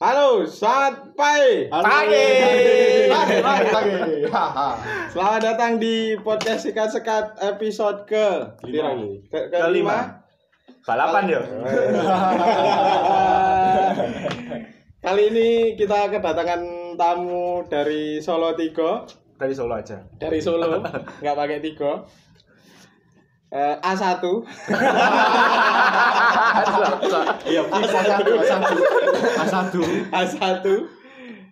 Halo, selamat pagi. Pagi. Pagi, pagi, pagi. Selamat datang di podcast sekat-sekat episode ke Lima. Ke, ke, Kelima. Balapan ya. Kali ini kita kedatangan tamu dari Solo Tigo, Dari Solo aja. dari Solo, nggak pakai Tigo. Eh, A1 Iya, A1, A1. A1. A1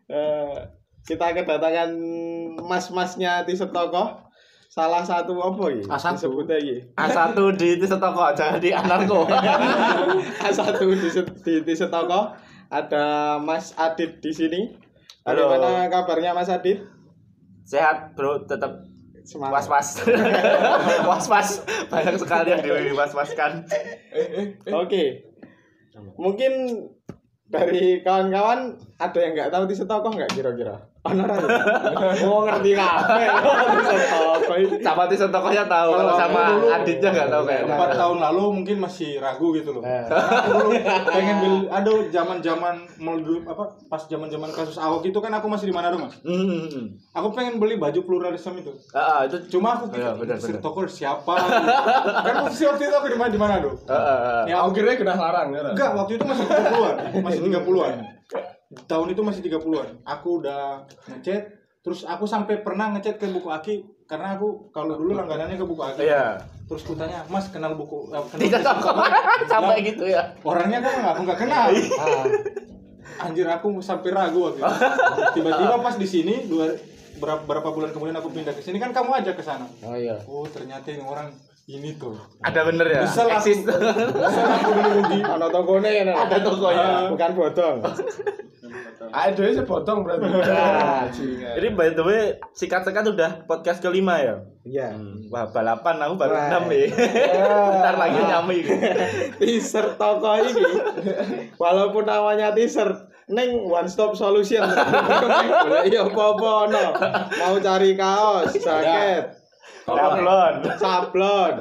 Eh, kita kedatangan mas-masnya di Setoko salah satu apa ya A1. disebutnya iki A1 di Setoko, jangan di Anarko. A1 di, Set- di, di Setoko ada Mas Adit di sini Halo. bagaimana kabarnya Mas Adit Sehat, Bro, tetap semangat was-was. was-was. Banyak sekali yang diwas-waskan. oke mungkin dari kawan-kawan ada yang nggak tahu di Setoko nggak kira-kira Ya? Oh ngerti iki. Sama di Setokonya tahu, kalau sama dulu- Aditnya nggak tahu kayaknya. empat tahun lalu mungkin masih ragu gitu loh. Eh. Dulu pengen beli, aduh zaman zaman dulu apa pas zaman zaman kasus Ahok itu kan aku masih di Manado mas. Hmm. Aku pengen beli baju pluralisme itu. Ah, ah, itu Cuma aku Iya, pikir benar. Toko siapa? kan posisi waktu itu aku di mana di Manado. Ah, ah. Ya, Aku kira kena larang ya. enggak waktu itu masih 30-an, masih 30-an. Tahun itu masih 30-an. Aku udah ngechat terus aku sampai pernah ngechat ke buku Aki karena aku kalau dulu langganannya ke buku Aki. Iya. Terus kutanya, "Mas kenal buku eh, kenal Di Setoko. Sampai gitu ya. Orangnya kan aku nggak kenal. Ah, Anjir aku sampai ragu waktu itu. Tiba-tiba pas di sini dua berapa, berapa bulan kemudian aku pindah ke sini kan kamu aja ke sana. oh iya Oh ternyata ini orang ini tuh. Ada bener ya? Bisa lah. Eksis. Masa aku rugi. Ono tokone kan Ada tokonya. bukan bodong Ada aja potong berarti. Ah. Jadi by the way, sikat-sikat udah podcast kelima ya? iya Wah, balapan aku baru enam ya. Bentar lagi nyampe teaser toko ini walaupun namanya teaser neng one stop solution iya apa-apa no mau cari kaos jaket Sablon. sablon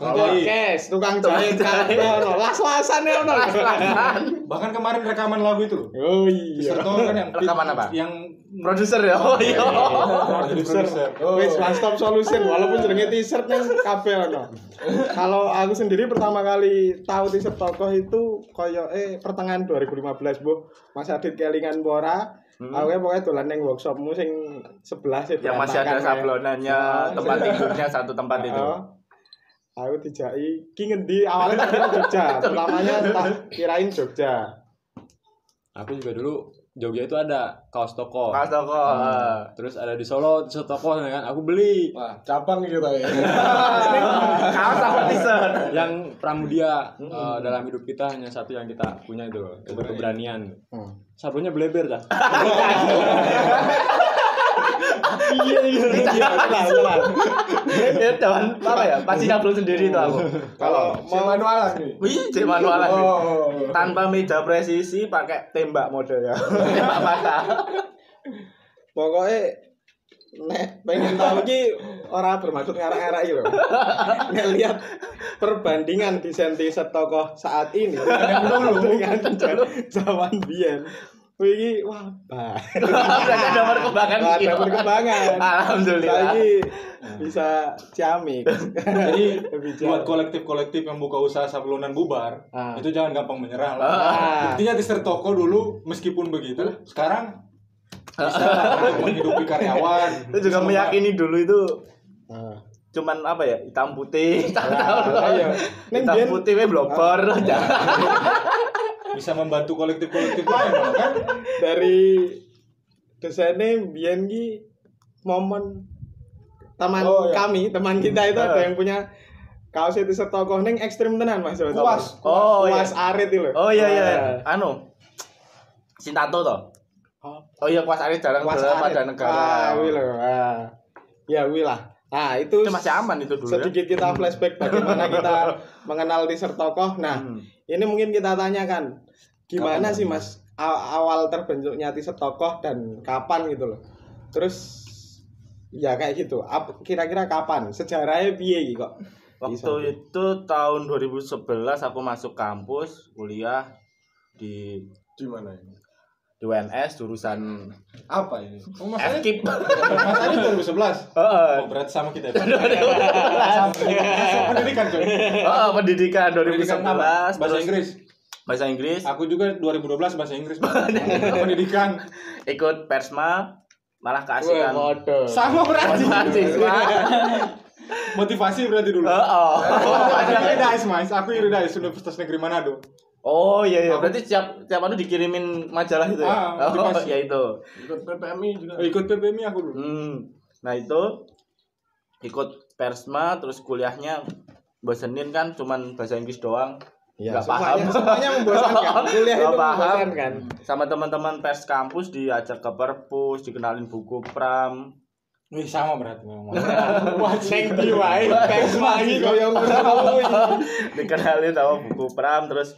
podcast tukang jahit ono las-lasan ya ono Bahkan kemarin rekaman lagu itu oh iya Serto kan yang Rekaman apa? Yang Produser ya? Oh iya. Produser. Wis one stop solution walaupun jenenge t-shirt neng kabeh ono. Kalau aku sendiri pertama kali tahu t-shirt tokoh itu koyo eh pertengahan 2015, Bu. Mas Adit kelingan pora. Hmm. Aku ya pokoknya dolan neng workshopmu sing sebelah sih. Yang masih ada ya. sablonannya, Oh. tempat tidurnya satu tempat itu. Oh. Aku dijai ki ngendi awalnya tak kira Jogja. Pertamanya tak kirain Jogja. Aku juga dulu Jogja itu ada kaos toko. Mas toko. ah. Terus ada di Solo, di toko kan aku beli Wah, cabang gitu ya. Kaos apa t-shirt? yang Pramudia eh, dalam hidup kita hanya satu yang kita punya itu, itu keberanian. Hmm. Sablonya bleber dah. Iya iya iya. Salah salah. Ya, jangan apa ya? Pasti sablon sendiri itu aku. Kalau mau manualan nih. Wih, cek manualan. Oh. Tanpa meja presisi, pakai tembak modelnya. Tembak mata. pokoknya nek pengen tahu ki orang bermaksud ngarak-ngarak iki lho. Nek lihat perbandingan desain t-shirt tokoh saat ini dengan zaman biyen. Wih, wah, bah. Ada perkembangan. Ada gitu. perkembangan. Alhamdulillah. Saiki bisa ciamik. Jadi buat kolektif-kolektif yang buka usaha sablonan bubar, Ah. itu jangan gampang menyerah lah. Ah. Intinya di toko dulu meskipun begitu, sekarang bisa menghidupi karyawan. Itu juga meyakini dulu itu Ah. cuman apa ya hitam putih Ah, tahu iya. Ning hitam biyen- putih we blobor bisa membantu kolektif-kolektif lain malah kan. dari desainnya biyen ki momen teman Oh, iya. kami teman kita itu ada yang punya kaos itu setokoh neng ekstrim tenan mas Kuas. Oh, kuas arit itu loh oh iya iya Ah. anu Sintato toh Oh. iya kuas arit jarang kuas berada pada negara ah wi ah. ya wi lah nah itu itu masih aman itu dulu ya sedikit kita flashback bagaimana kita mengenal teaser tokoh nah Hmm. ini mungkin kita tanyakan gimana Kapan? sih mas awal terbentuknya teaser tokoh dan kapan gitu loh terus ya kayak gitu kira-kira kapan sejarahnya piye iki kok waktu Bisa. itu tahun 2011 aku masuk kampus kuliah di Di mana ini? Di UNS jurusan Apa ini? Oh, Mas Adi, FKIP. Mas Adi 2011. Heeh. Oh, berarti sama kita. ya? Sama pendidikan, coy. Heeh, pendidikan Pendidikan 2011 apa? Bahasa Inggris. Bahasa Inggris. Aku juga 2012 bahasa Inggris. pendidikan. Ikut Persma malah keasikan. Sama berarti. mahasiswa. Motivasi berarti dulu. Heeh. Oh, ada Iridais, Mas. Aku Iridais Universitas Negeri Manado. Oh iya iya, berarti setiap setiap anu dikirimin majalah itu ya. Ah, oh, motivasi. ya itu. Ikut PPMI juga. Oh, ikut PPMI aku dulu. Hmm. Nah itu ikut Persma terus kuliahnya bosenin kan cuman bahasa Inggris doang. Ya, Nggak semuanya, paham. semuanya membosankan. Kuliah Nggak itu paham. membosankan. Sama teman-teman pers kampus diajak ke perpus, dikenalin buku pram. Wih, sama berarti memang. Neng di wae, pers lagi koyo ngono. dikenalin sama buku pram terus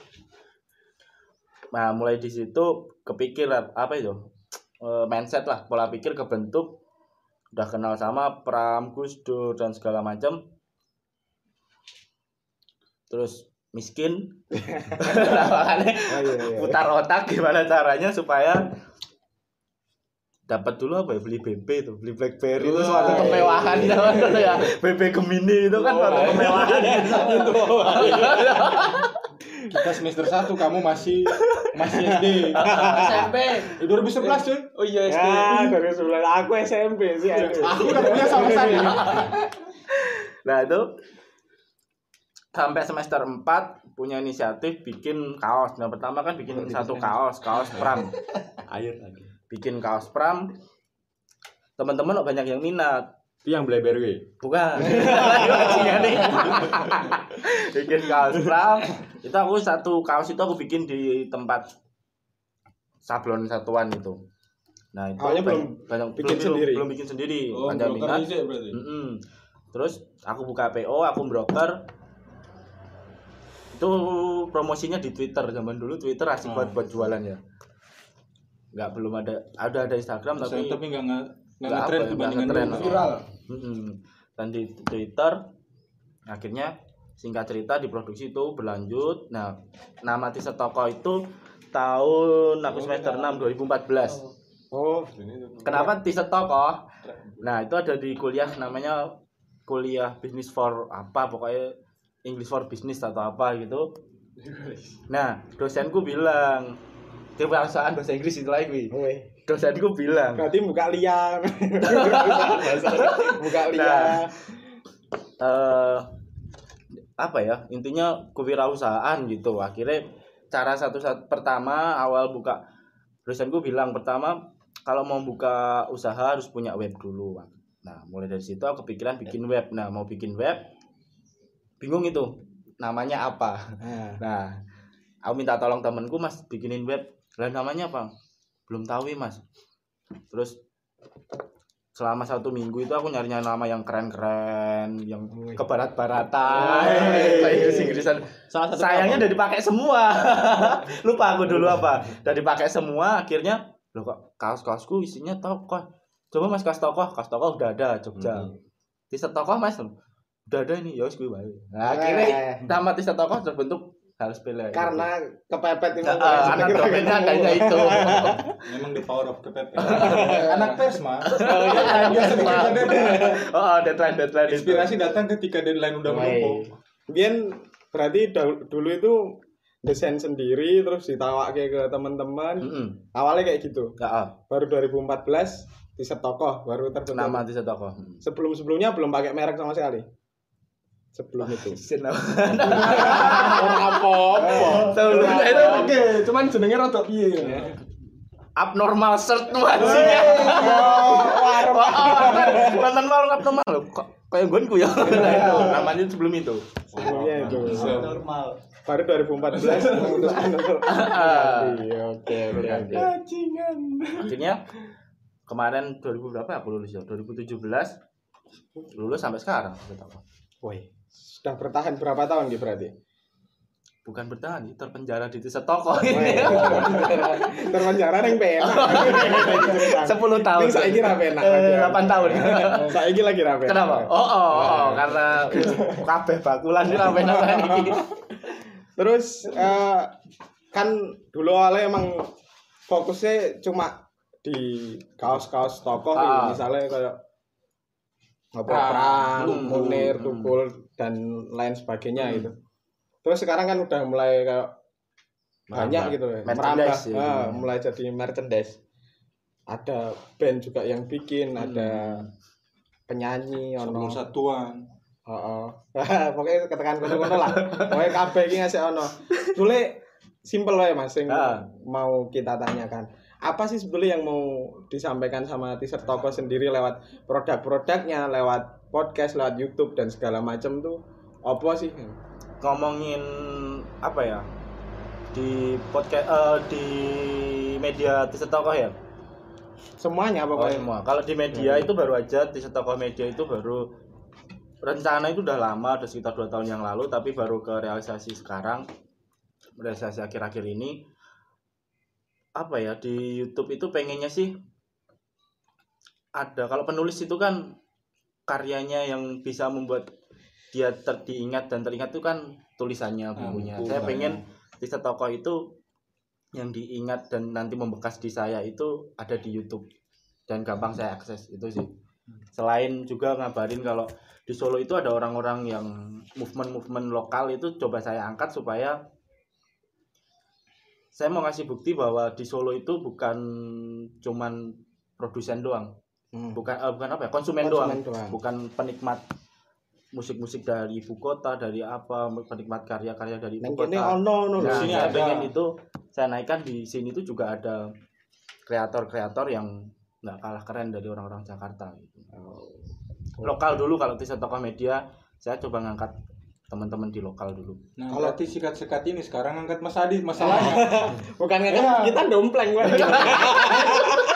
nah mulai di situ kepikir apa itu? Eh, mindset lah pola pikir kebentuk udah kenal sama pram Gus Dur dan segala macam terus miskin. Makanya Oh, iya, iya. putar otak gimana caranya supaya dapat dulu apa ya? Beli BB itu beli BlackBerry itu suatu Wah, kemewahan iya. zaman dulu ya BB Gemini itu kan suatu kemewahan. Kita semester 1 kamu masih masih SD. SMP. Eh, 2011 cuy. Oh iya SD. Ya, dari sebelah aku SMP sih. aduh. Aku udah punya sama saya. Nah itu sampai semester 4 punya inisiatif bikin kaos. Nah pertama kan bikin satu kaos, kaos pram. Air lagi. Bikin kaos pram. Teman-teman kok banyak yang minat. Itu yang BlackBerry. Bukan. Bajingan nih. bikin kaos pram. Itu aku satu kaos itu aku bikin di tempat sablon satuan itu. Nah itu Awalnya belum banyak- banyak bikin belum, sendiri? Belum bikin sendiri. Oh, Banyak broker minat. Mm-mm. Terus aku buka PO, aku broker. Itu promosinya di Twitter zaman dulu Twitter asik Oh. buat buat jualan ya. Nggak belum ada ada ada Instagram tapi Tapi enggak enggak Nggak enggak ngetren apa ya, dibandingkan nggak ngetren. dulu. Viral. Dan di Twitter akhirnya singkat cerita diproduksi itu berlanjut. Nah, nama Tisa Toko itu tahun aku semester 6 2014. Oh, Kenapa Tisa Toko? Nah, itu ada di kuliah namanya kuliah bisnis for apa pokoknya English for business atau apa gitu. Nah, dosenku bilang kebiasaan bahasa Inggris itu lagi. weh. Dosenku bilang, Berarti buka liang. buka Nah. liang. Apa ya intinya kewirausahaan gitu. Akhirnya cara satu satu pertama awal buka dosenku bilang pertama kalau mau buka usaha harus punya web dulu. Nah mulai dari situ aku kepikiran bikin web. Nah mau bikin web bingung itu namanya apa. Nah, nah aku minta tolong temenku mas bikinin web. Lah namanya apa? Belum tahu ya mas. Terus selama satu minggu itu aku nyari nyari nama yang keren-keren yang ke barat-baratan Wih. kayak Inggris-Inggrisan. Salah satu sayangnya udah dipakai semua. Lupa aku dulu apa. Udah dipakai semua akhirnya loh kok kaos-kaosku isinya tokoh coba mas kaos tokoh kaos tokoh udah ada Jogja. Hmm. t-shirt tokoh mas? Udah ada nih ya wis gue nah, Eh. akhirnya nama t-shirt tokoh terbentuk harus pilih karena kepepet itu. karena domainnya adanya itu Memang the power of KPP. Anak pers mah. oh, iya, Biasa bikin deadline. oh deadline deadline itu Inspirasi datang ketika deadline udah menumpuk. Biar berarti dulu itu desain sendiri terus ditawake ke teman-teman. Mm-mm. Awalnya kayak gitu. Ah. Baru 2014 di tokoh baru terbentuk. nama t-shirt tokoh Sebelum-sebelumnya belum pakai merek sama sekali. Sebelum itu. apa-apa sebelumnya itu. Oke, cuman jenenge rada piye ya. abnormal shirt tuh anjingnya nonton malu abnormal. Loh kok kayak gue ya? Nah, itu namanya sebelum itu. Sebelumnya itu. Normal. Baru 2014 memutuskan untuk Iya, oke oke oke. akhirnya kemarin 2000 berapa aku lulus ya? 2017 lulus sampai sekarang Woi, sudah bertahan berapa tahun gitu berarti? bukan bertahan terpenjara di desa toko Woi, Terpenjara yang penak. sepuluh tahun Ini saiki ra penak. Eh, delapan tahun Saiki lagi ra penak. kenapa oh oh, oh karena kabeh bakulan ini sampai ini Terus eh, kan dulu awalnya emang fokusnya cuma di kaos-kaos tokoh Ah. misalnya kayak apa Pram, Pram, Tukul. Munir, Hmm. Tukul dan lain sebagainya Hmm. gitu. Terus sekarang kan udah mulai kayak banyak gitu ya, merambah, ya. ah, mulai jadi merchandise. Ada band juga yang bikin, Hmm. ada penyanyi, ono. Satuan. Heeh. Pokoknya ketekan kono-kono lah. Pokoknya kabeh iki ngasih ono. Sule simpel wae Mas sing Ah. mau kita tanyakan. Apa sih sebetulnya yang mau disampaikan sama teaser toko sendiri lewat produk-produknya, lewat podcast, lewat YouTube dan segala macam tuh apa sih? ngomongin apa ya di podcast eh, di media teaser tokoh ya Semuanya Oh, pokoknya. semua. Kalau di media itu baru aja di tokoh media itu baru rencana itu udah lama, udah sekitar dua tahun yang lalu, tapi baru ke realisasi sekarang, realisasi akhir-akhir ini. Apa ya di YouTube itu pengennya sih ada kalau penulis itu kan karyanya yang bisa membuat dia ter diingat dan teringat itu kan tulisannya bukunya. buku, Saya kan. pengen di tokoh itu yang diingat dan nanti membekas di saya itu ada di YouTube dan gampang saya akses itu sih. Selain juga ngabarin kalau di Solo itu ada orang-orang yang movement-movement lokal itu coba saya angkat supaya saya mau ngasih bukti bahwa di Solo itu bukan cuman produsen doang, Hmm. bukan eh, bukan apa ya konsumen, Konsumen doang, doang. bukan penikmat musik-musik dari ibu kota, dari apa penikmat karya-karya dari ibu kota. kene ono lho. Nah, sini ada. pengen itu saya naikkan di sini itu juga ada kreator-kreator yang nggak kalah keren dari orang-orang Jakarta gitu. Lokal dulu kalau di tokoh media saya coba ngangkat teman-teman di lokal dulu. Nah, Kalau- berarti sikat-sikat ini sekarang angkat Mas Adi masalahnya. Bukan kan Ya. kita dompleng Mas.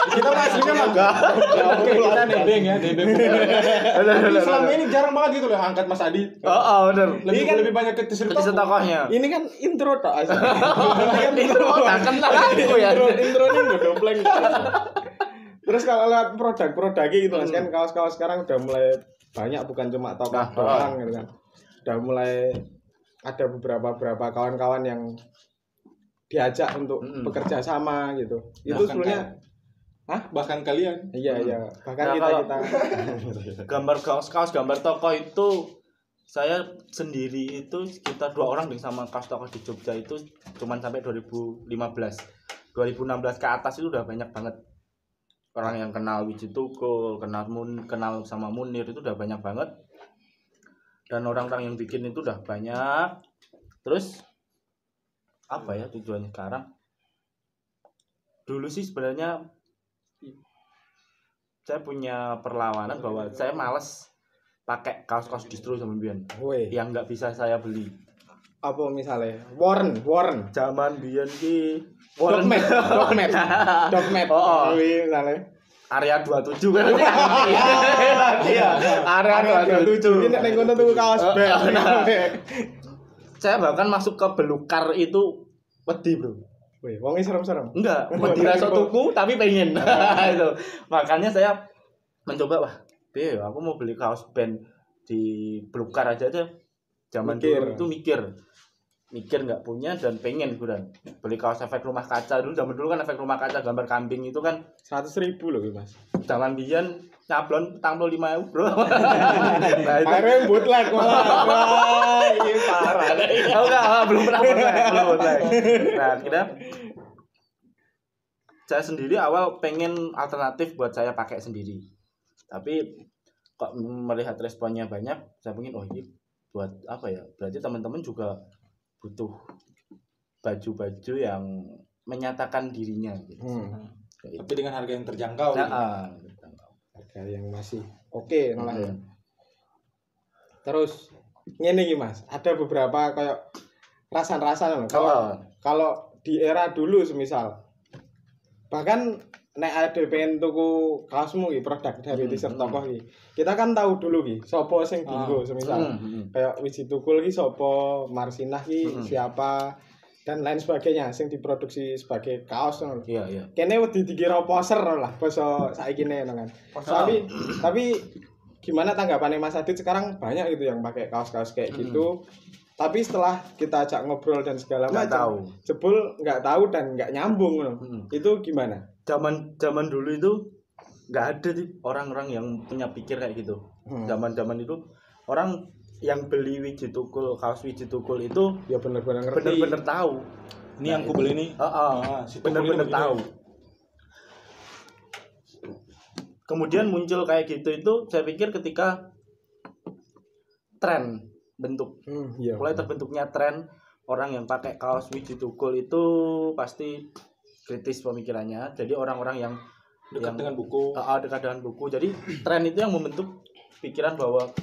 kita aslinya mah enggak. Oke, kita nebeng ya, nebeng. Tapi selama ini jarang banget gitu loh angkat Mas Adi. Oh, oh benar. Lebih Ini kan- lebih banyak ke Di tokohnya. Ini kan intro tok. Itu nggak kenal aku ya. intro intro ini nggak dompleng terus kalau lihat produk-produk gitu mas kan kaos-kaos sekarang udah mulai banyak bukan cuma tokoh Nah, doang gitu kan udah mulai ada beberapa beberapa kawan-kawan yang diajak untuk Mm-mm. bekerja sama gitu. Itu Bahkan sebenarnya Bahkan kalian? Iya iya. Nah, bahkan kita kalau- Gambar kita kaos-kaos, gambar tokoh itu saya sendiri itu sekitar dua orang dengan sama kaos tokoh di Jogja itu cuman sampai 2015 2016 ke atas itu udah banyak banget. Orang yang kenal Wiji Tukul kenal Mun, kenal sama Munir itu udah banyak banget dan orang-orang yang bikin itu udah banyak. Terus apa ya tujuannya sekarang? Dulu sih sebenarnya saya punya perlawanan bahwa saya males pakai kaos-kaos distro sama Bian Woi, yang nggak bisa saya beli. Apa misalnya? Warren Warren. Zaman Bian ki Warren. Dogmat. Dogmat. Dogmat Oh, oh. Misalnya area 27 kan? Iya area 27 ini nek kono tuku kaos saya bahkan masuk ke belukar itu wedi bro. Wih, wongnya serem-serem. Enggak wedi rasa tuku tapi pengen. Itu. Makanya saya mencoba wah Be, aku mau beli kaos band di belukar aja aja. Zaman Mikir. dulu itu mikir mikir nggak punya dan pengen gue dan. Beli kaos efek rumah kaca. Dulu zaman dulu kan efek rumah kaca gambar kambing itu kan seratus ribu loh mas. Zaman biyen nyablon petang puluh lima bro. Nah itu. Akhirnya bootleg malah wah ini parah. Oh, enggak, enggak, belum pernah bootleg, belum bootleg. Nah, kira saya sendiri awal pengen alternatif buat saya pakai sendiri. Tapi kok melihat responnya banyak, saya pengen oh ini buat apa ya? Berarti teman-teman juga butuh baju-baju yang menyatakan dirinya gitu. hmm. Kayak tapi dengan harga yang terjangkau. Nah, gitu. ah, harga yang masih oke malah ya. Hmm. terus ngene iki mas ada beberapa kayak rasan-rasan loh kalau Oh, kalau di era dulu semisal bahkan nek ada pengen tuku kaosmu iki produk dari Hmm, t-shirt hmm. tokoh iki kita kan tahu dulu ki sopo sing dinggo semisal hmm, hmm. kayak Wiji Tukul ki sopo Marsinah ki Hmm. siapa dan lain sebagainya sing diproduksi sebagai kaos ngono. Iya, iya. kene wedi dikira poser lah basa saiki ne ngono kan tapi tapi gimana tanggapannya Mas Adit sekarang banyak gitu yang pakai kaos-kaos kayak gitu tapi setelah kita ajak ngobrol dan segala macam tahu. jebul nggak tahu dan nggak nyambung loh. Mm-mm. itu gimana zaman zaman dulu itu nggak ada sih orang-orang yang punya pikir kayak gitu Hmm. zaman zaman itu orang yang beli wiji tukul kaos wiji tukul itu ya bener-bener ngerti bener-bener tahu Ini yang ku beli nih. Heeh, Ah, si ini begini. tahu kemudian muncul kayak gitu itu saya pikir ketika tren bentuk Hmm, iya. mulai terbentuknya tren orang yang pakai kaos wiji tukul itu pasti kritis pemikirannya jadi orang-orang yang Dekat yang dengan buku. Ah, dekat dengan buku. Jadi tren itu yang membentuk pikiran bahwa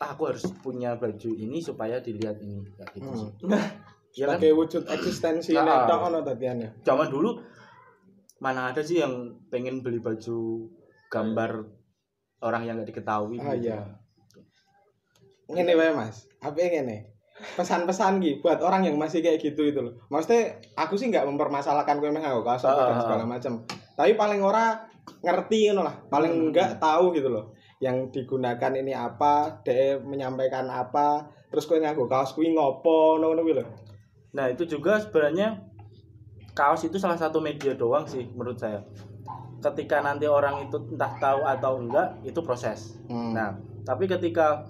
"Ah, aku harus punya baju ini supaya dilihat ini kayak gitu Hmm. sih. Ya kan? sebagai wujud eksistensi Ah. netok ono tadiannya Zaman dulu mana ada sih yang pengen beli baju gambar orang yang nggak diketahui ah gitu. iya ngene wae mas apa yang ngene pesan-pesan gitu buat orang yang masih kayak gitu itu loh maksudnya aku sih nggak mempermasalahkan gue memang kaos apa dan Ah. segala macam tapi paling ora ngerti ngono lah paling Hmm. enggak tahu gitu loh yang digunakan ini apa dia menyampaikan apa terus gue nganggo kaos kuwi ngopo ngono kuwi lho Nah itu juga sebenarnya kaos itu salah satu media doang sih menurut saya. Ketika nanti orang itu entah tahu atau enggak itu proses. Hmm. Nah, tapi ketika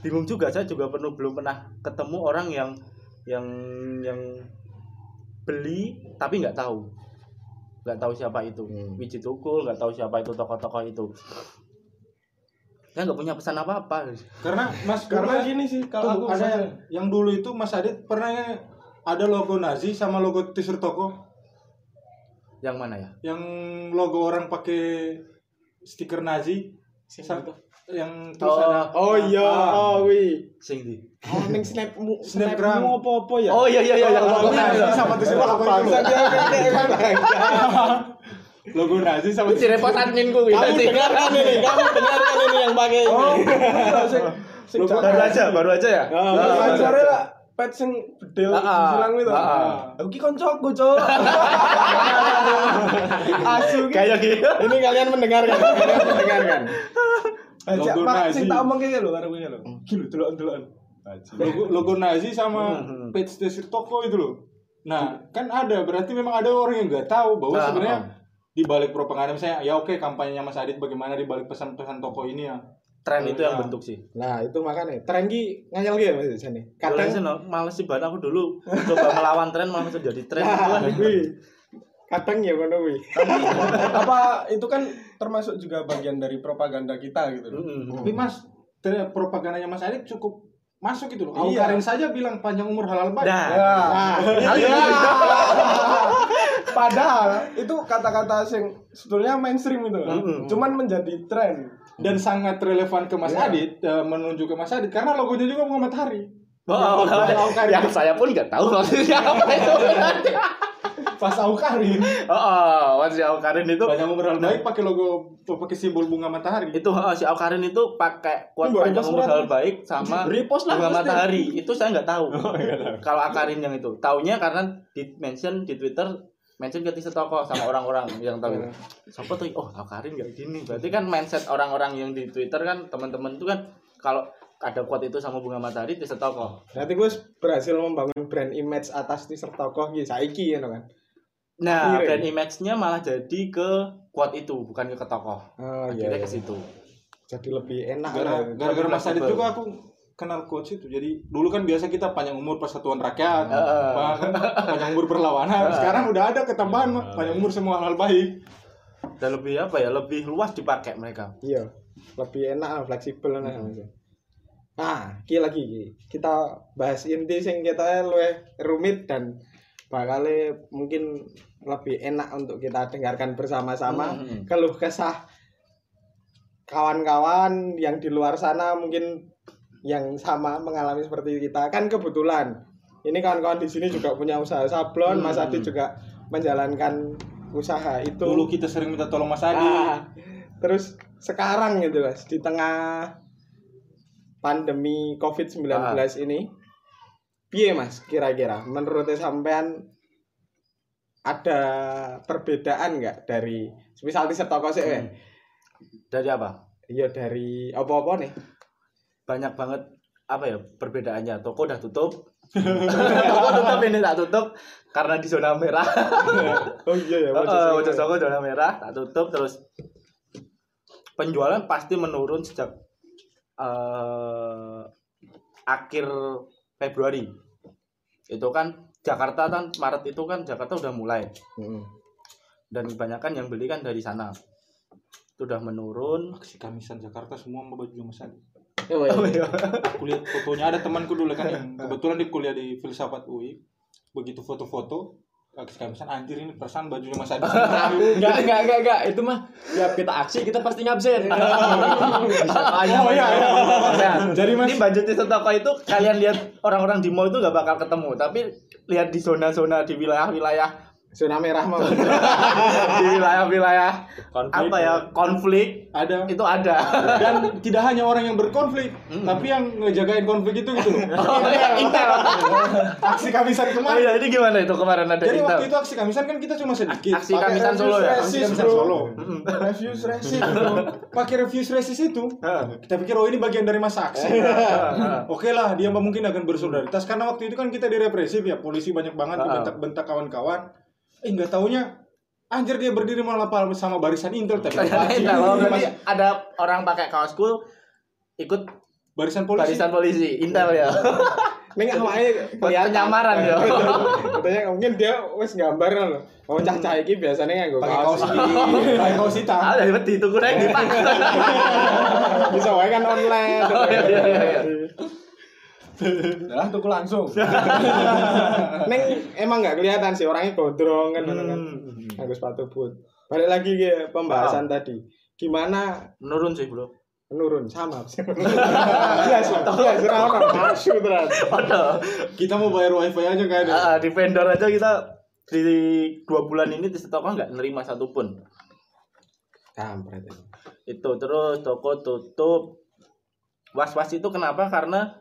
bingung juga saya juga penuh belum pernah ketemu orang yang yang yang beli tapi nggak tahu. Nggak tahu siapa itu. Hmm. biji tukul nggak tahu siapa itu tokoh-tokoh itu. Kan nggak punya pesan apa-apa. Karena Mas Karena gini sih kalau aku ada yang, yang dulu itu Mas Adit pernah ada logo Nazi sama logo t-shirt toko. Yang mana ya? Yang logo orang pakai stiker Nazi. Sa- yang terus Oh. ada oh iya Ah. oh wi sing di oh ning snap mu Snapgram. snapmu apa-apa ya oh iya iya iya yang logo logo Nazi sama t-shirt toko itu. Bangsa dia kayak logo Nazi sama si repot adminku gitu Kamu sih dengarkan ini, kamu dengarkan ini yang pakai ini. Oh, sing sing Logo baru aja baru aja ya Ah, Nah, baru aja. pet sing bedel Ah, ah. silang itu. Ah, ah. Aku ki koncoku, Cuk. Asu ki. kayak gitu Ini kalian mendengarkan, kalian mendengarkan. Ajak Logo Pak Nazi. sing tak omong ki lho karo kuwi lho. Ki lho delok-delokan. logo logo Nazi sama Hmm. page t-shirt toko itu loh nah kan ada berarti memang ada orang yang nggak tahu bahwa Ah, sebenarnya di balik propaganda misalnya ya oke kampanyenya Mas Adit bagaimana di balik pesan-pesan toko ini ya tren itu yang Iya. bentuk sih Nah, itu makanya tren ki nganyel ki ya Mas Jani. Kadang Kadang males sih banget aku dulu coba melawan tren malah menjadi tren itu Nah, kan kuwi. Kadang ya kuwi. Apa itu kan termasuk juga bagian dari propaganda kita gitu loh. Mm-mm. tapi Mas propagandanya Mas Adit cukup masuk gitu loh Iya. Karin saja bilang panjang umur halal baik Nah, Ya. Nah, Iya. Padahal itu kata-kata sing sebetulnya mainstream itu. Mm-mm. Cuman menjadi tren. dan sangat relevan ke Mas Iya. Adit eh, menunjuk ke Mas Adit karena logonya juga bunga matahari Oh, Pas Aukarin- yang saya pun nggak tahu maksudnya apa itu. pas Aukarin Oh, oh masih Aukarin itu panjang umur baik pakai logo pakai simbol bunga matahari. Itu oh, si Aukarin itu pakai kuat baru panjang umur hal baik sama Repost lah, bunga matahari. Itu saya nggak tahu. Kalau Aukarin yang itu. Taunya karena di mention di Twitter mention ke t toko sama orang-orang yang tahu siapa tuh? Oh Aukarin nggak gini. Berarti kan mindset orang-orang yang di Twitter kan teman-teman itu kan kalau ada quote itu sama bunga matahari t toko. Berarti gue berhasil membangun brand image atas t-shirt tokoh gitu saiki ya kan. Nah Kira. brand image-nya malah jadi ke quote itu bukan ke tokoh Oh iya. akhirnya iya. ke situ Jadi lebih enak gara-gara Mas Adit juga aku kenal coach itu jadi dulu kan biasa kita panjang umur persatuan rakyat Heeh. bahkan panjang umur berlawanan sekarang udah ada ketambahan Mas. panjang umur semua hal baik dan lebih apa ya lebih luas dipakai mereka Iya. Lebih enak fleksibel lah. Mas. Nah, ki lagi ki. Kita bahas inti sing kita luwih rumit dan bakal mungkin lebih enak untuk kita dengarkan bersama-sama Hmm. keluh kesah kawan-kawan yang di luar sana mungkin yang sama mengalami seperti kita kan kebetulan ini kawan-kawan di sini juga punya usaha sablon Mas Hmm. Adi juga menjalankan usaha itu dulu kita sering minta tolong Mas Adit Ah, terus sekarang gitu mas di tengah pandemi COVID-19 Ah. ini piye mas kira-kira? Menurut sampean ada perbedaan nggak dari misal di toko sih Hmm. dari apa? Iya dari apa-apa nih. Banyak banget apa ya perbedaannya. Toko udah tutup. Toko tutup ini tak tutup karena di zona merah. Oh iya ya, Wajah Soko zona merah tak tutup terus penjualan pasti menurun sejak eh, akhir Februari itu kan Jakarta kan Maret itu kan Jakarta udah mulai Heeh. dan kebanyakan yang beli kan dari sana itu udah menurun Aksi kamisan Jakarta semua baju Mas Adi. Oh iya. Aku lihat fotonya ada temanku dulu kan yang kebetulan di kuliah di filsafat UI. Begitu foto-foto aksi kamisan anjir ini perasaan bajunya Mas Adi. Enggak, enggak, enggak, enggak. Itu mah tiap kita aksi kita pasti ngabsen. oh iya iya. Nah, Jadi Mas ini budget di toko itu kalian lihat orang-orang di mall itu nggak bakal ketemu tapi lihat di zona-zona di wilayah-wilayah Zona merah mau. di wilayah-wilayah apa ya konflik ada itu ada dan tidak hanya orang yang berkonflik, Hmm. tapi yang ngejagain konflik itu gitu loh. oh, ya, Intel aksi kamisan oh, kemarin. iya, ini gimana itu kemarin ada Jadi Intel waktu itu aksi kamisan kan kita cuma sedikit. aksi kamisan Solo ya Aksi kamisan Solo. Mm-mm. Reviews resis bro. Pakai reviews resist itu. Kita pikir oh ini bagian dari masa aksi. Oke lah, dia mungkin akan bersolidaritas karena waktu itu kan kita direpresif ya, polisi banyak banget dibentak-bentak kawan-kawan. Eh nggak taunya anjir dia berdiri malah sama barisan Intel tapi oh, berarti ada orang pakai kaos cool ikut barisan polisi. barisan polisi Intel ya Ning awake Buat penyamaran ya. Katanya mungkin dia wis gambar loh. Oh cah-cah iki biasanya nganggo pakai kaos pakai kaos hitam. ah dari wedi tuku pak Bisa wae kan online. Lah tuku langsung. Neng emang nggak kelihatan sih orangnya gondrong kan kan. Hmm. Nganggo sepatu boot. Balik lagi ke pembahasan tadi. Gimana menurun sih bro menurun sama. Iya sih. Iya sih ora ono asu. Waduh. Kita mau bayar wifi aja kan ada. Ah, di vendor aja kita di dua bulan ini di toko nggak nerima satupun Kampret itu. itu terus toko tutup was was itu kenapa karena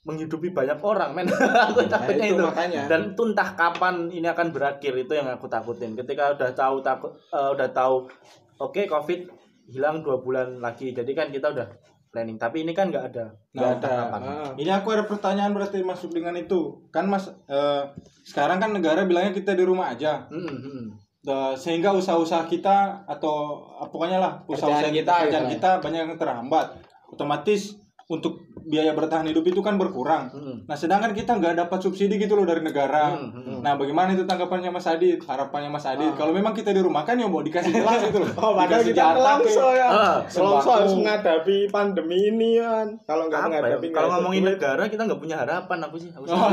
menghidupi banyak orang men aku takutnya itu itu, makanya. dan itu entah kapan ini akan berakhir itu yang aku takutin ketika udah tahu takut eh, udah tahu oke covid hilang dua bulan lagi jadi kan kita udah planning tapi ini kan nggak ada Nggak Nggak ada. entah kapan. Ah. Ini aku ada pertanyaan berarti masuk dengan itu. Kan Mas eh, sekarang kan negara bilangnya kita di rumah aja. Hmm, hmm. Eh, sehingga usaha-usaha kita atau eh, pokoknya lah usaha-usaha kita, kita, kerjaan gitu. kita banyak yang terhambat. Otomatis untuk biaya bertahan hidup itu kan berkurang. Hmm. Nah, sedangkan kita nggak dapat subsidi gitu loh dari negara. Hmm, hmm. Nah, bagaimana itu tanggapannya Mas Adit? Harapannya Mas Adit? Kalau memang kita di rumah kan ya mau dikasih jelas gitu loh. Oh, padahal Dikasih kita kelongso ya. Ah, sembako. harus menghadapi pandemi ini kan. Kalau nggak ya? menghadapi kalau ngomongin negara kita nggak punya harapan aku sih aku sih. Oh,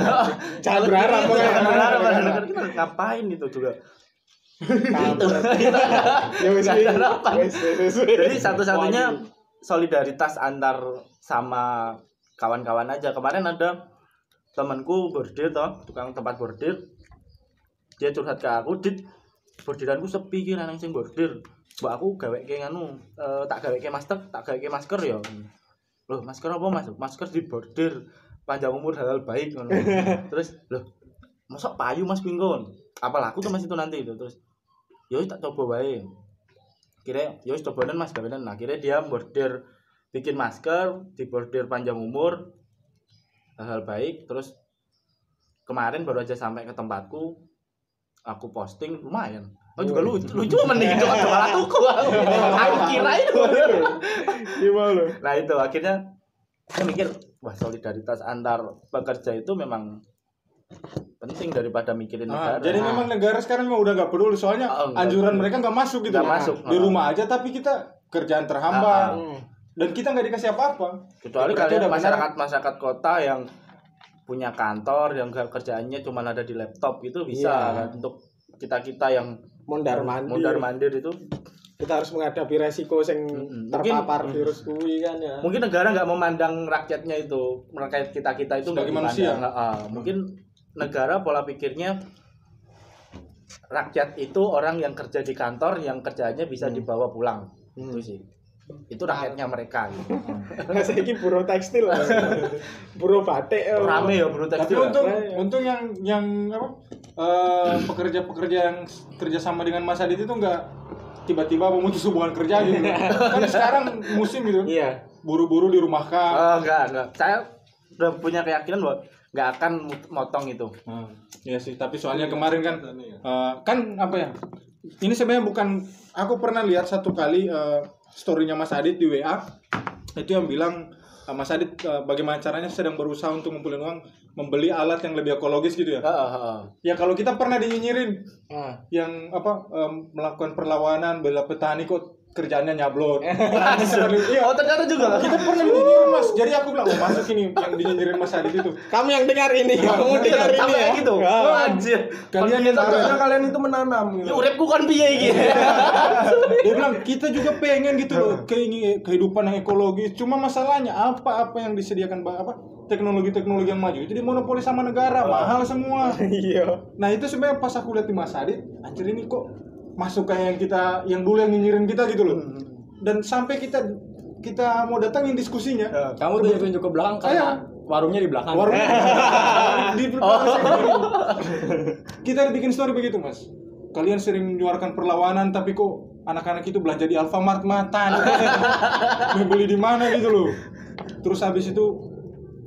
Jangan berharap Jangan berharap negara kita ngapain itu juga. Ya wis, wis, wis. Jadi satu-satunya solidaritas antar sama kawan-kawan aja. Kemarin ada temanku bordir toh, tukang tempat bordir. Dia curhat ke aku, "Dit, bordiranku sepi ki nang sing bordir. Mbak aku gaweke nganu, eh, tak gaweke masker, tak gaweke masker ya." Loh, masker apa Mas? Masker di bordir. Panjang umur halal baik ngono. Terus, loh, masa payu Mas Pinggon? Apa laku tuh Mas itu nanti itu terus. Yo tak coba wae kira ya wis cobanan mas gawenan nah akhirnya dia bordir bikin masker di bordir panjang umur hal-hal baik. Terus kemarin baru aja sampai ke tempatku aku posting lumayan. Oh juga lucu, lucu mending itu malah tuku aku kira itu Gimana? nah itu. Akhirnya saya mikir wah solidaritas antar pekerja itu memang penting daripada mikirin Ah, negara jadi memang negara sekarang memang udah nggak peduli soalnya Oh, nggak anjuran peduli. mereka nggak masuk gitu Nggak Nah, masuk. di Ah. rumah aja tapi kita kerjaan terhambat Ah, dan kita nggak dikasih apa-apa kecuali Berarti kalian udah benar. masyarakat masyarakat kota yang punya kantor yang ke- kerjaannya cuma ada di laptop itu bisa Iya. kan untuk kita kita yang Mondar mandir. mondar mandir itu Kita harus menghadapi resiko sing Mm-mm. terpapar Mungkin- virus kuwi kan ya. mungkin negara nggak memandang rakyatnya itu rakyat kita kita itu nggak manusia. Ah, ah. mungkin negara pola pikirnya rakyat itu orang yang kerja di kantor yang kerjanya bisa Hmm. dibawa pulang Hmm. itu sih itu rakyatnya mereka gitu. Nah, saya ini buruh tekstil. buruh batik. eh. rame ya tapi tekstil ya. untung Iya. untung yang yang apa eh, pekerja-pekerja yang kerja sama dengan Mas Adit itu nggak tiba-tiba memutus hubungan kerja gitu kan sekarang musim gitu Iya. buru-buru dirumahkan. Oh, enggak, enggak. Saya udah punya keyakinan bahwa nggak akan motong itu. Hmm, Iya sih, tapi soalnya kemarin kan eh, kan apa ya? Ini sebenarnya bukan aku pernah lihat satu kali eh, story-nya Mas Adit di WA. Itu yang bilang eh, Mas Adit eh, bagaimana caranya sedang berusaha untuk ngumpulin uang membeli alat yang lebih ekologis gitu ya. Heeh, heeh. Ya kalau kita pernah dinyinyirin Ah. yang apa em, melakukan perlawanan bela petani kok kerjaannya nyablon. Iya. Oh, ternyata juga. Kita pernah dinyinyirin Mas. Jadi aku bilang, "Oh, masuk ini yang dinyinyirin Mas Adit itu." Kamu yang dengar ini, kamu dengar ini ya. gitu. Ah. Anjir. Kalian yang Karena kalian itu menanam gitu. Ya uripku kan piye iki. dia bilang kita juga pengen gitu loh keingin kehidupan yang ekologis cuma masalahnya apa apa yang disediakan apa teknologi-teknologi yang maju itu dimonopoli sama negara mahal semua Iya. nah itu sebenarnya pas aku lihat di Mas Adit anjir ini kok masuk kayak yang kita yang dulu yang nyinyirin kita gitu loh. Dan sampai kita kita mau datangin diskusinya. Kamu tunjuk-tunjuk ke belakang karena warungnya di belakang. warung di belakang. Sini. kita bikin story begitu mas. Kalian sering menyuarakan perlawanan tapi kok anak-anak itu belanja di Alfamart matan? Mau beli di mana gitu loh. Terus habis itu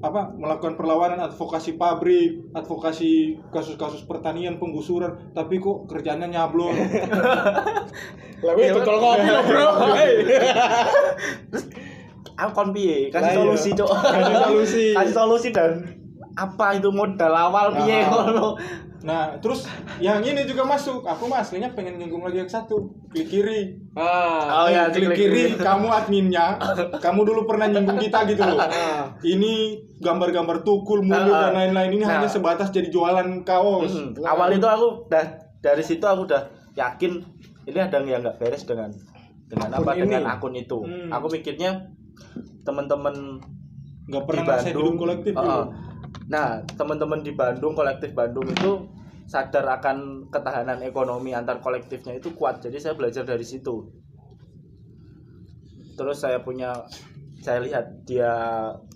apa melakukan perlawanan advokasi pabrik advokasi kasus-kasus pertanian penggusuran tapi kok kerjanya nyablon Lalu itu tol kopi Bro. Hei. Aku kon piye? Lah, Kasih iya. solusi, Cok. Kasih solusi. Kasih solusi dan apa itu modal awal piye Ah. ngono. Nah terus yang ini juga masuk aku mah aslinya pengen nyinggung lagi yang satu klik kiri Ah. Oh ya, klik kiri kamu adminnya kamu dulu pernah nyinggung kita gitu loh ini gambar-gambar tukul mulut Ah, ah. dan lain-lain ini Nah. hanya sebatas jadi jualan kaos. Awal itu aku udah dari situ aku udah yakin ini ada yang nggak beres dengan dengan Akun apa ini. dengan akun itu. Hmm. Aku mikirnya teman-teman nggak di pernah hidup Bandung kolektif Heeh. gitu Nah, teman-teman di Bandung, kolektif Bandung itu sadar akan ketahanan ekonomi antar kolektifnya itu kuat. Jadi saya belajar dari situ. Terus saya punya saya lihat dia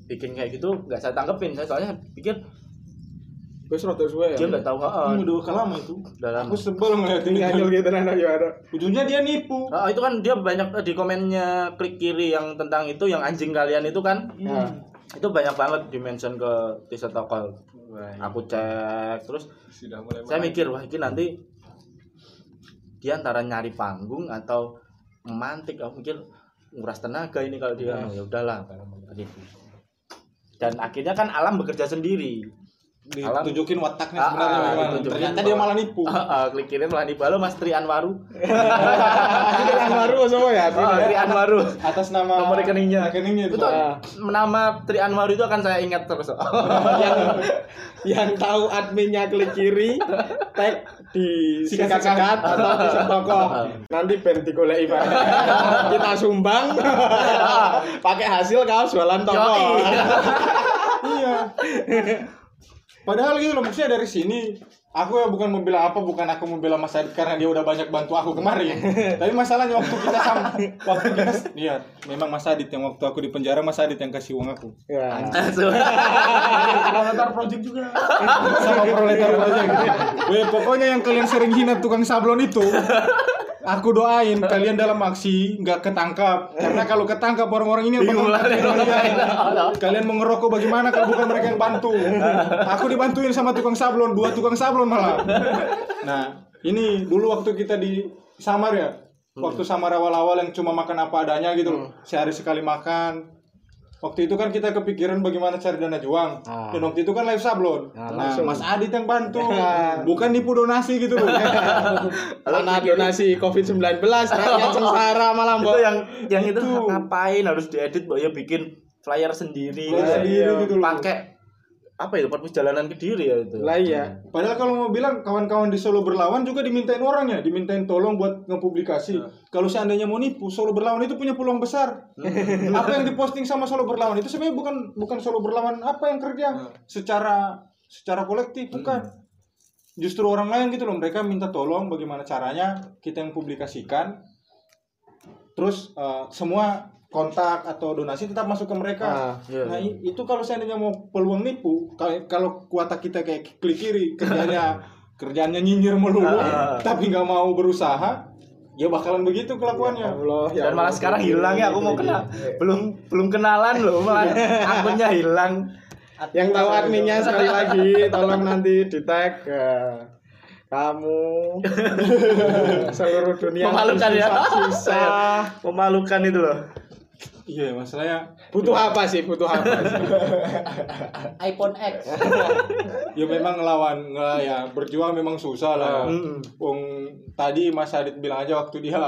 bikin kayak gitu nggak saya tanggepin saya soalnya pikir Wes rada suwe ya. dia nggak tahu heeh, Hmm, udah lama itu udah lama. aku sebel ngeliat Ini ini anyel gitu nah ya ada. ujungnya dia nipu Ah, itu kan dia banyak eh, di komennya klik kiri yang tentang itu yang anjing kalian itu kan Nah. itu banyak banget di mention ke Tisa Tokol aku cek terus Sudah mulai saya mikir wah ini nanti dia antara nyari panggung atau memantik. Aku mikir nguras tenaga ini kalau dia. Ya udahlah gitu. dan akhirnya kan alam bekerja sendiri ditunjukin wataknya Ah, sebenarnya ah, ditunjukin. ternyata dia malah nipu Ah, ah, klik kiri malah nipu halo Mas Tri Anwaru Ini kan baru semua ya. oh, Tri Anwaru atas nama Nomor rekeningnya. rekeningnya itu Betul. Ah. nama Tri Anwaru itu akan saya ingat terus yang yang tahu adminnya klik kiri tag di Sikat-sikat. sikat-sikat atau di toko nanti ben digoleki Pak. kita sumbang pakai hasil kaos jualan toko iya padahal gitu loh maksudnya dari sini aku ya bukan membela apa bukan aku membela Mas Adit karena dia udah banyak bantu aku kemarin tapi masalahnya waktu kita sama waktu kita lihat memang Mas Adit yang waktu aku di penjara Mas Adit yang kasih uang aku ya. Proletar Project juga. sama proletar project Weh, pokoknya yang kalian sering hina tukang sablon itu aku doain kalian dalam aksi nggak ketangkap. Karena kalau ketangkap orang-orang ini bakal- bingung. kalian mau ngerokok bagaimana kalau bukan mereka yang bantu? Aku dibantuin sama tukang sablon dua tukang sablon malah. Nah ini dulu waktu kita di Samar ya? Waktu Samar awal-awal yang cuma makan apa adanya gitu loh. Sehari sekali makan Waktu itu kan kita kepikiran bagaimana cari dana juang. Ah. Dan waktu itu kan live sablon. Ah, Nah, langsung. Mas Adit yang bantu. Bukan nipu donasi gitu loh. Karena donasi COVID-19 rakyat sengsara malah itu yang yang itu ngapain harus diedit mbak ya bikin flyer sendiri Flyer gitu. sendiri gitu loh. pakai apa itu perjalanan ke diri ya itu Lah iya. Padahal kalau mau bilang kawan-kawan di Solo Berlawan juga dimintain orangnya, dimintain tolong buat ngepublikasi. Kalau seandainya mau nipu, Solo Berlawan itu punya peluang besar. apa yang diposting sama Solo Berlawan itu sebenarnya bukan bukan Solo Berlawan apa yang kerja secara secara kolektif bukan. Justru orang lain gitu loh, mereka minta tolong bagaimana caranya kita yang publikasikan. Terus eh, semua kontak atau donasi tetap masuk ke mereka. Ah, iya. Nah itu kalau seandainya mau peluang nipu, kalau kalau kuota kita kayak klik kiri kerjanya kerjanya nyinyir melulu, Ah. tapi nggak mau berusaha, ya bakalan begitu Ya kelakuannya. Allah, ya Dan malah Allah. sekarang hilang ya aku mau kenal. Belum belum kenalan loh malah akunnya hilang. Yang tahu adminnya sekali lagi, tolong nanti di tag kamu seluruh dunia Memalukan ya. susah Memalukan itu loh. Iya, masalahnya butuh apa sih butuh apa sih iPhone X. ya memang ngelawan nggak ya berjuang memang susah lah. Mm. Wong tadi Mas Adit bilang aja waktu dia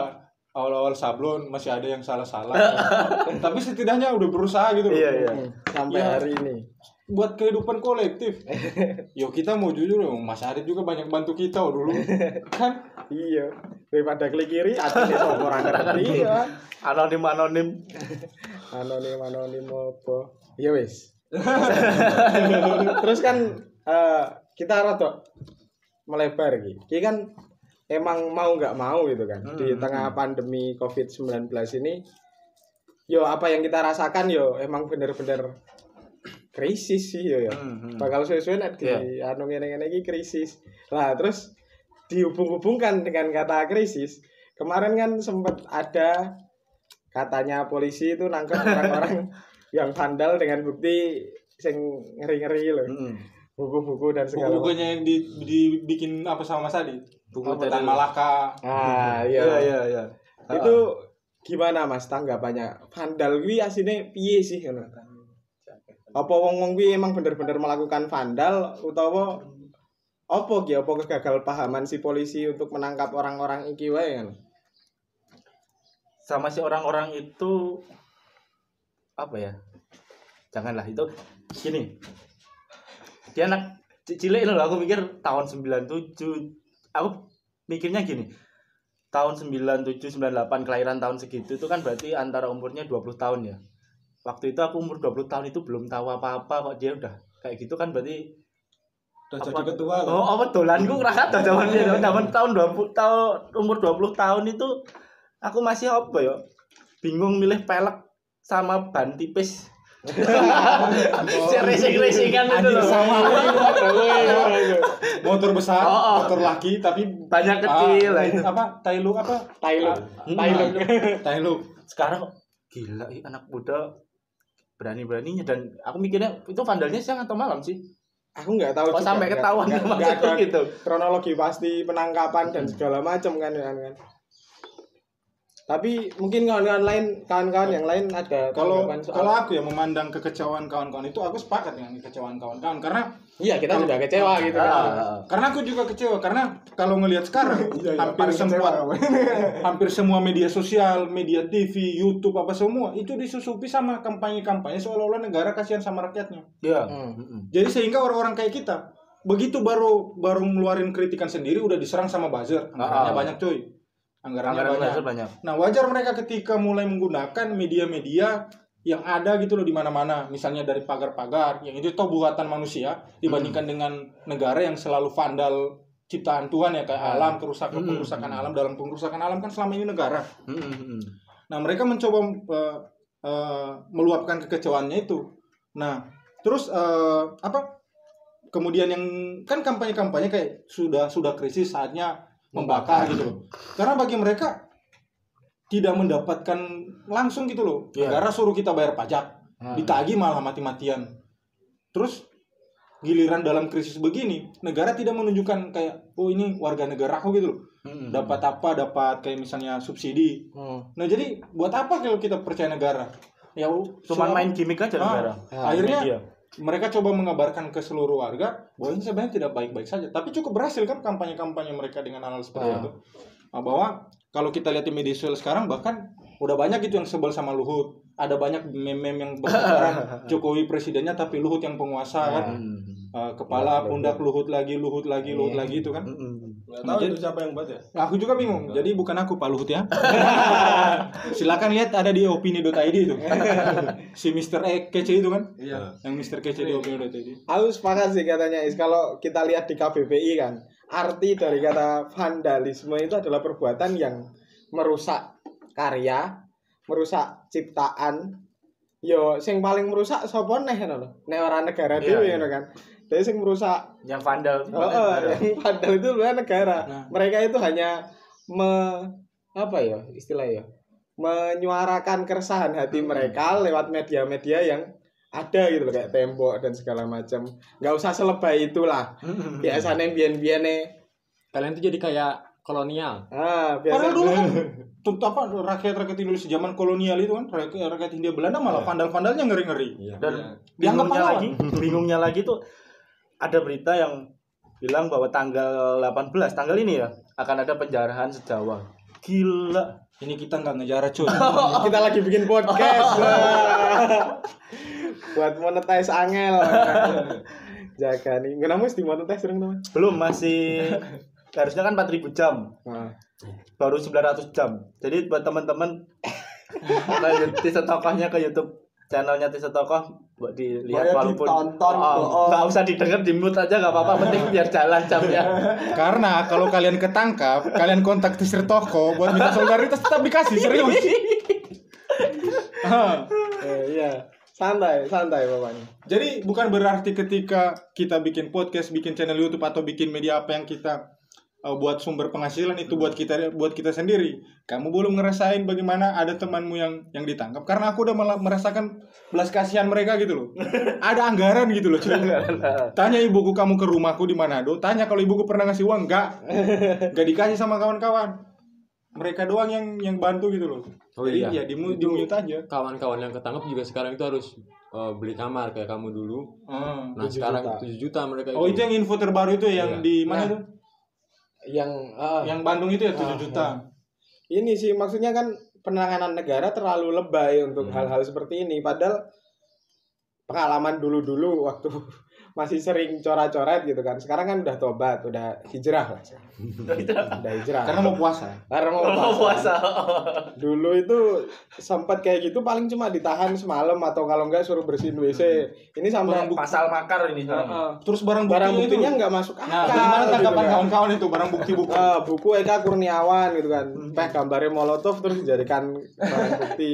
awal-awal sablon masih ada yang salah-salah. Tapi setidaknya udah berusaha gitu loh. Iya iya. sampai Ya. hari ini Buat kehidupan kolektif. Yo kita mau jujur ya, Mas Adit juga banyak bantu kita oh, dulu. Kan? Iya daripada klik kiri atau di orang ngerti ya Anonim anonim. anonim anonim apa? Ya wis. Terus kan eh, kita rada melebar gitu Ki kan emang mau nggak mau gitu kan. Di tengah pandemi covid 19 ini yo apa yang kita rasakan yo emang bener-bener krisis sih ya Hmm, hmm. bakal sesuai nek di anu ngene-ngene iki krisis lah terus dihubung-hubungkan dengan kata krisis kemarin kan sempat ada katanya polisi itu nangkep orang-orang yang vandal dengan bukti sing ngeri-ngeri loh Mm-mm. buku-buku dan segala macam buku-bukunya yang di, dibikin apa sama Mas Adit? Buku dari- Tan Malaka. ah Iya iya iya iya. itu gimana mas tanggapannya vandal kuwi asine piye sih ngono apa wong-wong kuwi emang bener-bener melakukan vandal utawa apa ki apa kegagal pahaman si polisi untuk menangkap orang-orang iki wae sama si orang-orang itu apa ya? Janganlah itu gini. Dia anak ci- cilik loh aku mikir tahun 97 aku mikirnya gini. Tahun 97 98 kelahiran tahun segitu itu kan berarti antara umurnya 20 tahun ya waktu itu aku umur 20 tahun itu belum tahu apa-apa kok dia udah kayak gitu kan berarti Udah jadi ketua loh. Oh, apa dolanku kerakat zaman zaman tahun 20 tahun umur 20 tahun itu aku masih apa ya? Bingung milih pelek sama ban tipis. Racing-racingan itu loh. Motor besar, Oh, oh. motor laki tapi Banyak kecil lah Ah, itu. apa? Tailuk apa? Tailuk Hmm. Tailuk Tailuk. Sekarang gila ih, anak muda berani-beraninya dan aku mikirnya itu vandalnya siang atau malam sih? aku nggak tahu Kok juga, sampai ketahuan maksudku ada gitu. kronologi pasti penangkapan dan segala macam kan kan kan tapi mungkin kawan-kawan lain kawan-kawan yang lain ada Kalau soal- kalau aku ya memandang kekecewaan kawan-kawan itu aku sepakat dengan kekecewaan kawan-kawan karena iya kita juga kecewa gitu kan Ah, karena aku juga kecewa karena kalau ngelihat sekarang Iya, hampir paling semua hampir semua media sosial, media TV, YouTube apa semua itu disusupi sama kampanye-kampanye seolah-olah negara kasihan sama rakyatnya. Iya. Hmm. Mm-mm. Jadi sehingga orang-orang kayak kita begitu baru baru ngeluarin kritikan sendiri udah diserang sama buzzer. Anggarannya Ah. banyak cuy. Anggarannya Anggaran banyak. banyak. Nah, wajar mereka ketika mulai menggunakan media-media yang ada gitu loh di mana-mana, misalnya dari pagar-pagar, yang itu toh buatan manusia dibandingkan dengan negara yang selalu vandal ciptaan Tuhan ya kayak alam, kerusakan Hmm. pengerusakan alam dalam pengerusakan alam kan selama ini negara. Mm-mm, mm-mm. Nah, mereka mencoba eh, eh, meluapkan kekecewaannya itu. Nah, terus eh, apa? Kemudian yang kan kampanye-kampanye kayak sudah sudah krisis saatnya membakar gitu loh. Karena bagi mereka tidak mendapatkan langsung gitu loh. Iya. Negara suruh kita bayar pajak, Ah. ditagih malah mati-matian. Terus giliran dalam krisis begini, negara tidak menunjukkan kayak oh ini warga negara aku gitu loh. Dapat apa? Dapat kayak misalnya subsidi, Hmm. Nah jadi buat apa kalau kita percaya negara? Ya Cuman so- main gimmick aja Ah, negara. akhirnya Media. Mereka coba mengabarkan ke seluruh warga bahwa ini sebenarnya tidak baik-baik saja. Tapi cukup berhasil kan kampanye-kampanye mereka dengan hal seperti Ah. itu. Nah, bahwa kalau kita lihat di media sosial sekarang bahkan udah banyak gitu yang sebel sama Luhut. Ada banyak meme-meme yang bertebaran Jokowi presidennya tapi Luhut yang penguasa kan. Eh, kepala pundak Luhut lagi, Luhut lagi, Luhut lagi itu kan. Nggak tahu itu siapa yang buat ya. Nah, aku juga bingung. Jadi bukan aku Pak Luhut ya. Silakan lihat ada di opini.id itu. si Mr. E kece itu kan. Iya. Yang Mr. kece di opini.id. Aku sepakat sih katanya Is kalau kita lihat di KBBI kan arti dari kata vandalisme itu adalah perbuatan yang merusak karya, merusak ciptaan. Yo sing paling merusak sapa neh ngono lho. Nek ora negara Iya, dhewe iya. ngono kan. Jadi sing merusak Yang vandal. Oh, oh, yang padahal itu sebenarnya negara. Nah. Mereka itu hanya me apa ya istilah ya menyuarakan keresahan hati mereka lewat media-media yang ada gitu loh kayak tembok dan segala macam nggak usah selebay itulah biasanya bian-bian Kalian tuh jadi kayak kolonial. ah biasa Padahal dulu kan tentu apa rakyat-rakyat Indonesia zaman kolonial itu kan rakyat, rakyat Hindia Belanda malah vandal-vandalnya ngeri-ngeri. Iya. Dan Dianggap bingungnya lagi, bingungnya lagi tuh ada berita yang bilang bahwa tanggal 18, tanggal ini ya akan ada penjarahan sejawa. Gila. Ini kita nggak ngejar cuy. kita lagi bikin podcast buat monetize angel jaga nih nggak namus di monetize sering teman Belum masih harusnya kan 4000 jam. nah, Baru 900 jam. Jadi buat teman-teman lanjut Tisa Tokohnya ke YouTube channelnya Tisa Tokoh buat dilihat Pokoknya walaupun ditonton, Oh, bohong. nggak usah didengar di mute aja nggak apa-apa penting biar jalan jamnya Karena kalau kalian ketangkap, kalian kontak Tisir Toko buat minta solidaritas tetap dikasih serius. Ah. eh, iya santai santai bapaknya Jadi bukan berarti ketika kita bikin podcast, bikin channel YouTube atau bikin media apa yang kita uh, buat sumber penghasilan itu buat kita buat kita sendiri. Kamu belum ngerasain bagaimana ada temanmu yang yang ditangkap karena aku udah merasakan belas kasihan mereka gitu loh. ada anggaran gitu loh. cuy. Tanya ibuku kamu ke rumahku di Manado, tanya kalau ibuku pernah ngasih uang enggak. Enggak dikasih sama kawan-kawan. Mereka doang yang yang bantu gitu loh. Oh Jadi iya. ya di di mute aja. Kawan-kawan yang ketangkap juga sekarang itu harus eh, beli kamar kayak kamu dulu. Ah. Nah, 7 sekarang juta. 7 juta mereka Oh itu yang info terbaru itu ya, yang Iya. di mana Nah. tuh? Yang ah, Yang Bandung itu ya 7 Ah, juta. ini sih maksudnya kan penanganan negara terlalu lebay untuk Hmm. hal-hal seperti ini padahal pengalaman dulu-dulu waktu masih sering coret-coret gitu kan sekarang kan udah tobat udah hijrah lah udah hijrah Karena mau puasa. karena mau mau puasa. puasa dulu itu sempat kayak gitu paling cuma ditahan semalam atau kalau enggak suruh bersihin WC ini sampai Barang bukti. pasal makar ini sekarang Heeh. Terus barang buktinya, barang buktinya itu. nggak masuk akal Nah, gimana gitu tanggapan kan. kawan-kawan itu barang bukti-bukti? Ah, buku Eka Kurniawan gitu kan peh gambarnya molotov terus dijadikan barang bukti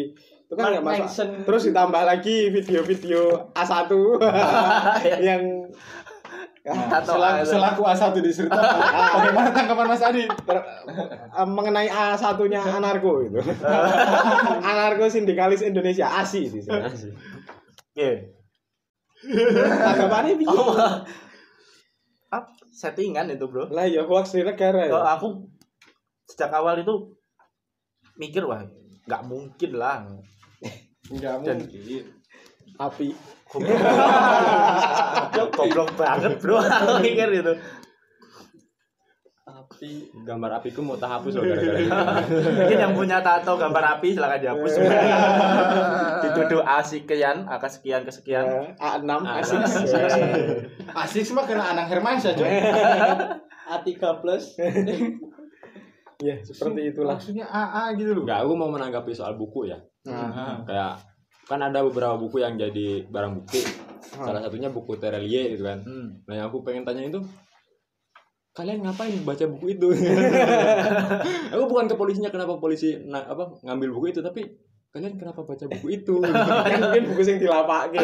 itu kan nggak masuk Manson. terus ditambah lagi video-video A1 yang Nah, Atau selaku, selaku A1 di Sirta, bagaimana tanggapan Mas Adi? ter- eh, mengenai A1-nya anarko itu. anarko sindikalis Indonesia ASI di sini. Oke. Tanggapannya piye? Oh, settingan itu bro Lah ya hoax di negara Kalau ya. aku sejak awal itu mikir wah nggak mungkin lah Enggak Dan- mungkin. Api. goblok goblok banget bro aku mikir itu Api. Gambar apiku mau tak hapus loh mungkin yang punya tato gambar api silakan dihapus dituduh A sekian A kesekian kesekian Eh, A6 A6. A6. Asik sih mah kena Anang Hermansyah, coy. A3 plus. Ya, seperti itulah. Maksudnya AA gitu loh. Enggak, aku mau menanggapi soal buku ya. Nah, Kayak kan ada beberapa buku yang jadi barang bukti. Salah satunya buku Terelie gitu kan. hmm. Nah, yang aku pengen tanya itu kalian ngapain baca buku itu? aku bukan ke polisinya kenapa polisi na- apa ngambil buku itu tapi kalian kenapa baca buku itu? kan mungkin buku sing dilapake.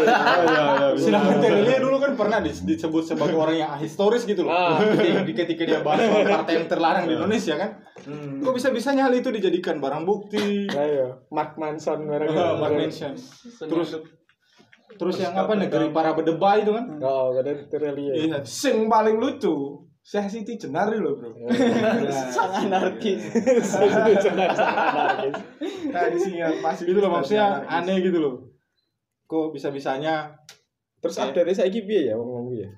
Silakan Terelia dulu kan pernah dis- disebut sebagai orang yang historis gitu loh. Ah. Ketika, ketika dia bahas soal partai yang terlarang di Indonesia kan. Hmm. Kok bisa-bisanya hal itu dijadikan barang bukti? Lah ya, Mark Manson bareng. Ah, Mark Manson. Terus terus yang apa negeri para bedebah itu kan? Oh, ada Terelia. Iya. Sing paling lucu, Syekh Siti Jenari loh, Bro. Sang anarkis. Nah, di sini yang pasti Gitu loh maksudnya aneh gitu loh. Kok bisa-bisanya Terus update saiki piye ya wong-wong ya?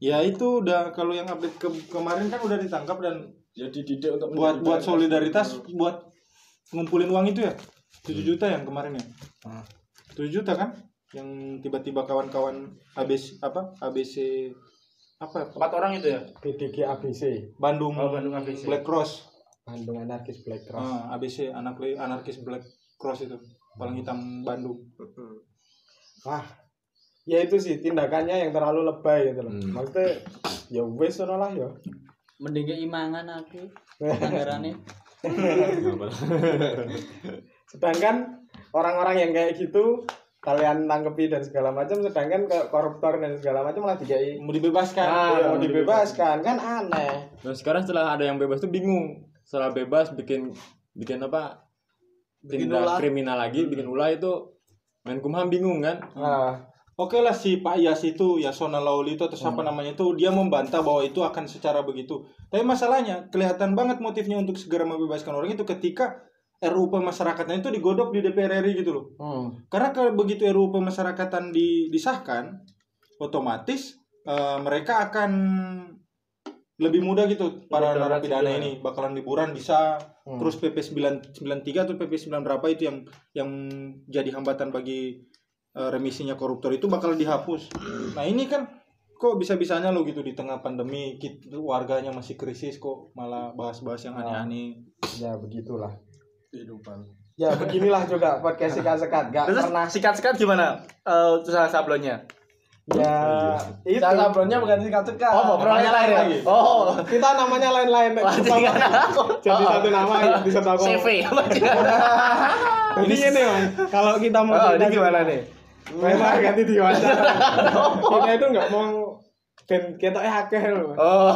Ya itu udah kalau yang update ke kemarin kan udah ditangkap dan ya dididik untuk buat buat solidaritas buat ngumpulin uang itu ya 7 juta yang kemarin ya Ah. 7 juta kan yang tiba-tiba kawan-kawan ABC apa ABC apa ya? empat orang itu ya PDG ABC, Bandung, Oh, Bandung ABC. Black Cross Bandung Anarkis Black Cross. Ah, ABC anak anarkis Black Cross itu paling hitam Bandung Wah. Ya itu sih tindakannya yang terlalu lebay gitu loh. Hmm. Maksudnya ya ngono lah ya. Mending imangan aku. Anggarane. Sedangkan orang-orang yang kayak gitu kalian tangkepi dan segala macam sedangkan ke koruptor dan segala macam malah dikai mau dibebaskan. Ah, Iya, mau dibebaskan. kan aneh. Nah, sekarang setelah ada yang bebas tuh bingung. Setelah bebas bikin bikin apa? Bikin tindak ulah. kriminal lagi bikin ulah itu Menkumham bingung kan? Nah, Oke lah si Pak Yas itu Yasona Lauli itu atau siapa namanya itu dia membantah bahwa itu akan secara begitu. Tapi masalahnya kelihatan banget motifnya untuk segera membebaskan orang itu ketika RUU pemasyarakatan itu digodok di DPR RI gitu loh. hmm. Karena kalau begitu RUU pemasyarakatan di- disahkan, otomatis eh, mereka akan lebih mudah gitu para narapidana juga. ini bakalan liburan bisa Hmm. terus PP 993 atau PP 9 berapa itu yang yang jadi hambatan bagi eh, remisinya koruptor itu bakal dihapus. Nah, ini kan kok bisa-bisanya lo gitu di tengah pandemi warganya masih krisis kok malah bahas-bahas yang aneh-aneh. ya begitulah. Kehidupan Ya beginilah juga podcast sikat-sekat. Gak Terus pernah sikat-sikat gimana? Eh usaha sablonnya. ya itu. Cara sablonnya bukan sikat-sikat. Oh, namanya lain lagi. Oh, Kita namanya lain-lain. Jadi satu nama ya di satu CV. Jadi ini mas, kalau kita mau Oh, ini gimana nih? Memang ganti diwawancara. kita itu nggak mau dan kita eh akeh loh. Oh,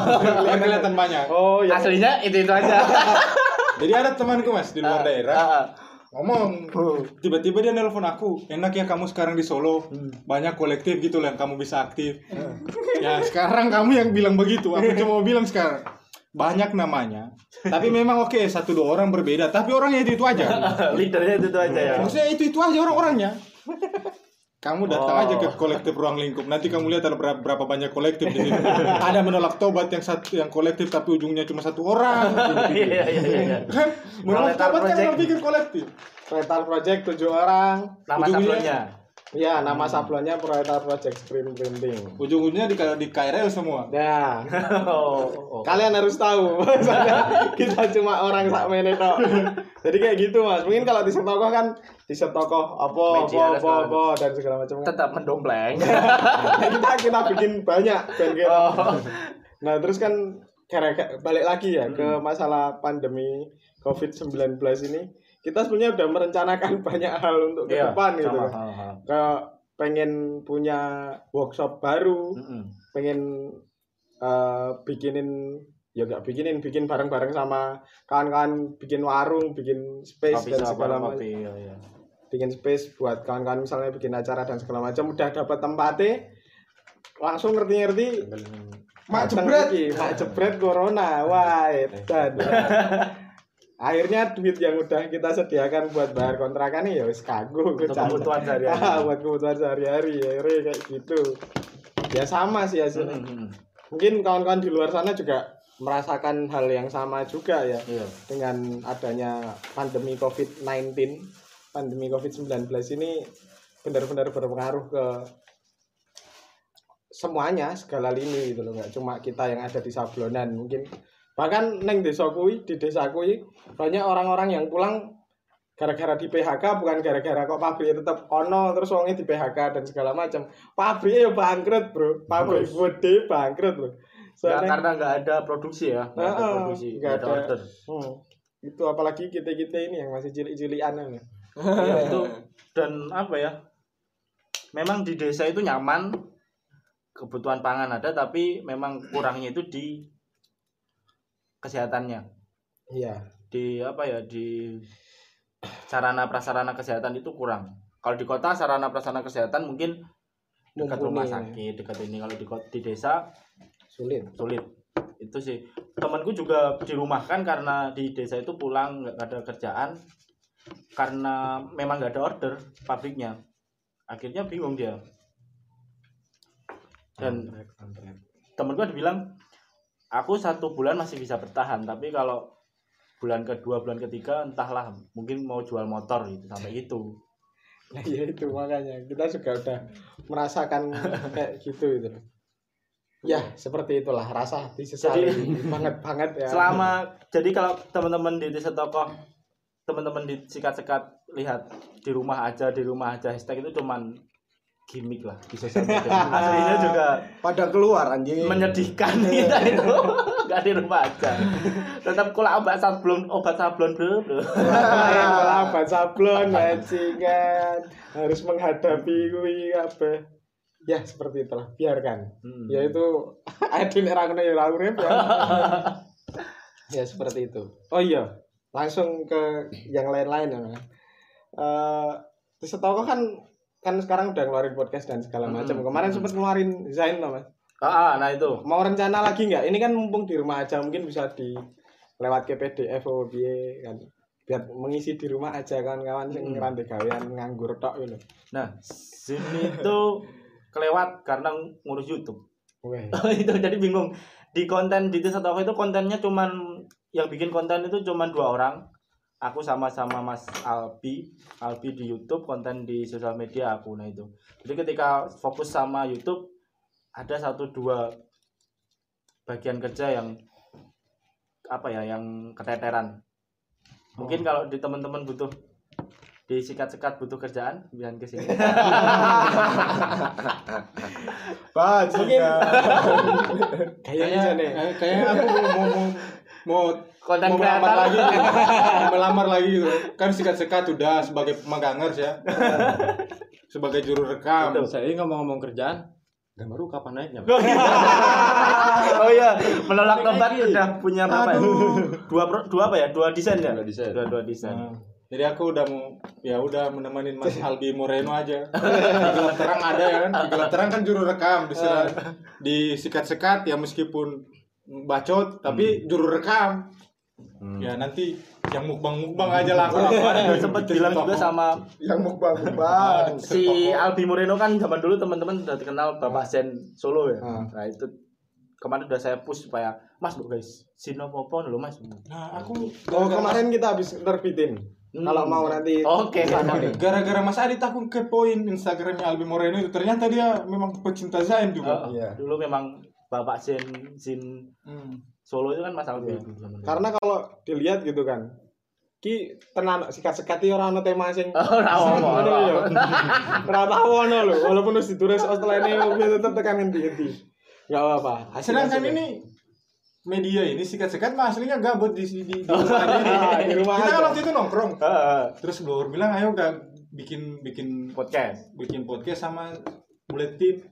kelihatan banyak. Oh ya. aslinya itu itu aja. Jadi ada temanku Mas di luar daerah. Ah, ah. ngomong tiba-tiba dia nelpon aku enak ya kamu sekarang di Solo. Banyak kolektif gitu lah yang kamu bisa aktif. Ya sekarang kamu yang bilang begitu. Aku cuma mau bilang sekarang. Banyak namanya tapi memang oke satu dua orang berbeda. Tapi orangnya itu itu aja. Leadernya itu, itu aja ya. maksudnya itu itu aja orang-orangnya kamu datang Oh. aja ke kolektif ruang lingkup nanti kamu lihat ada berapa, berapa banyak kolektif di situ ada menolak tobat yang satu yang kolektif tapi ujungnya cuma satu orang Iya iya iya. iya. kan menolak tobat kan Project. orang pikir kolektif Proletar Project tujuh orang. Nama Ujungnya- sablonnya. Ya nama sablonnya Proletar Project Screen Printing. ujung-ujungnya di di KRL semua Ya, Oh, oh. kalian harus tahu. Kita cuma orang sak mene tok. Jadi kayak gitu mas. Mungkin kalau di tokoh kan di tokoh apa apa apa apa dan segala macam. tetap mendompleng. Nah, kita kita bikin banyak band. Oh. Nah terus kan balik lagi ya ke Hmm. masalah pandemi COVID-19 ini kita sebenarnya udah merencanakan banyak hal untuk ke Iya, depan gitu kan. sama. Ke pengen punya workshop baru, Mm-mm. pengen eh, bikinin ya gak bikinin bikin bareng-bareng sama kawan-kawan bikin warung, bikin space Kopi dan segala macam. iya, iya. Bikin space buat kawan-kawan misalnya bikin acara dan segala macam udah dapat tempatnya langsung ngerti-ngerti Mak jebret. mak jebret corona. Wah, edan. Akhirnya duit yang udah kita sediakan buat bayar kontrakan ya wis kagum Untuk kebutuhan sehari-hari. Ah, buat kebutuhan sehari-hari akhirnya kayak gitu. Ya sama sih hasilnya. Mm-mm. Mungkin kawan-kawan di luar sana juga merasakan hal yang sama juga ya Iya. dengan adanya pandemi COVID-19. Pandemi COVID-19 ini benar-benar berpengaruh ke semuanya segala lini gitu loh nggak cuma kita yang ada di Sablonan mungkin bahkan neng desa kui di desa kui banyak orang-orang yang pulang gara-gara di PHK bukan gara-gara kok pabrik tetap ono terus wongnya di PHK dan segala macam pabriknya ya bangkrut bro pabrik gede bangkrut Nggak, Soalnya- karena nggak ada produksi ya, nggak ada Heeh, produksi, nggak ada ada. order. Hmm. Itu apalagi kita-kita ini yang masih cilik-cilikan ya. Itu dan apa ya? Memang di desa itu nyaman, kebutuhan pangan ada, tapi memang kurangnya itu di kesehatannya, Iya. di apa ya, di sarana prasarana kesehatan itu kurang. Kalau di kota sarana prasarana kesehatan mungkin dekat Mumpuni. rumah sakit, dekat ini. Kalau di kota, di desa Sulit. sulit itu sih temanku juga dirumahkan karena di desa itu pulang nggak ada kerjaan karena memang nggak ada order pabriknya akhirnya bingung dia dan temanku ada bilang aku satu bulan masih bisa bertahan tapi kalau bulan kedua bulan ketiga entahlah mungkin mau jual motor gitu sampai itu Nah, ya itu makanya kita juga udah merasakan kayak gitu itu. Ya, seperti itulah rasa disesali banget banget ya. selama jadi kalau teman-teman di desa tokoh teman-teman di sikat-sekat lihat di rumah aja di rumah aja hashtag itu cuman gimmick lah di sosial media aslinya juga Pada keluar anjing. menyedihkan kita itu. Nggak di rumah aja. Tetap kalau obat sablon obat sablon bro bro. Malah obat sablon bajingan harus menghadapi kuwi apa ya seperti itulah. Biarkan. Hmm. ya itu Edwin era kena ya ora urip ya. Ya seperti itu. Oh iya langsung ke yang lain-lain ya. Mas. Eh di Setoko kan kan sekarang udah ngeluarin podcast dan segala macam. Hmm. Kemarin sempat ngeluarin Zain loh Mas. Ah, ah, nah itu. Mau rencana lagi nggak? Ini kan mumpung di rumah aja mungkin bisa di lewat ke PDF atau piye kan. Biar mengisi di rumah aja kawan-kawan sing Hmm. ngerantai gawean nganggur tok gitu. Nah, sini itu kelewat karena ngurus YouTube. Itu jadi bingung. Di konten di Desa Toko itu kontennya cuman yang bikin konten itu cuman dua orang. Aku sama-sama Mas Albi, Albi di YouTube, konten di sosial media aku nah itu. Jadi ketika fokus sama YouTube ada satu dua bagian kerja yang apa ya yang keteteran. Mungkin kalau di teman-teman butuh disikat-sekat butuh kerjaan, biar ke sini. Bajingan. Kayaknya kayaknya aku mau mau mau, mau Konten mau melamar kreator. lagi melamar lagi gitu kan sikat-sikat udah sebagai pemagangers ya sebagai juru rekam Saya ini ngomong-ngomong kerjaan, gambar lu kapan naiknya? oh iya, menolak tobat udah punya berapa ya? Dua dua apa ya? Dua desain ya? Dua desain. Dua, dua desain. Nah, jadi aku udah mau ya udah menemani Mas Albi Moreno aja. Di gelap terang ada ya kan. Di gelap terang kan juru rekam di di sikat-sekat ya meskipun bacot tapi juru rekam. Ya nanti yang mukbang-mukbang aja lah aku Kemarin sempat bilang juga sama Yang mukbang mukbang. si Albi Moreno kan zaman dulu teman-teman udah dikenal Bapak Zen Solo ya. Hmm. Nah itu kemarin udah saya push supaya Mas bu guys, sino popo lo Mas. Nah, aku Oh kemarin kita habis terbitin. Hmm. Kalau mau nanti Oke. sana nih. gara-gara Mas Adit aku kepoin Instagramnya Albi Moreno itu ternyata dia memang pecinta Zain juga. Oh, Iya. Dulu memang Bapak Zen Zin Hmm. Solo itu kan Mas Albi. Karena kalau dilihat gitu kan, ki tenan sikat-sekat iki ora ono tema sing Oh, ora ono. Lho. Ora tau ono lho, walaupun wis ditulis ini tetep tekan ngendi-endi. Enggak apa-apa. Sedangkan ya. ini media ini sikat-sikat mah aslinya gabut di di, di, di Ah, rumah aja. di rumah Kita kan waktu itu nongkrong. Heeh. Terus blower bilang ayo gak bikin bikin podcast. bikin podcast sama buletin.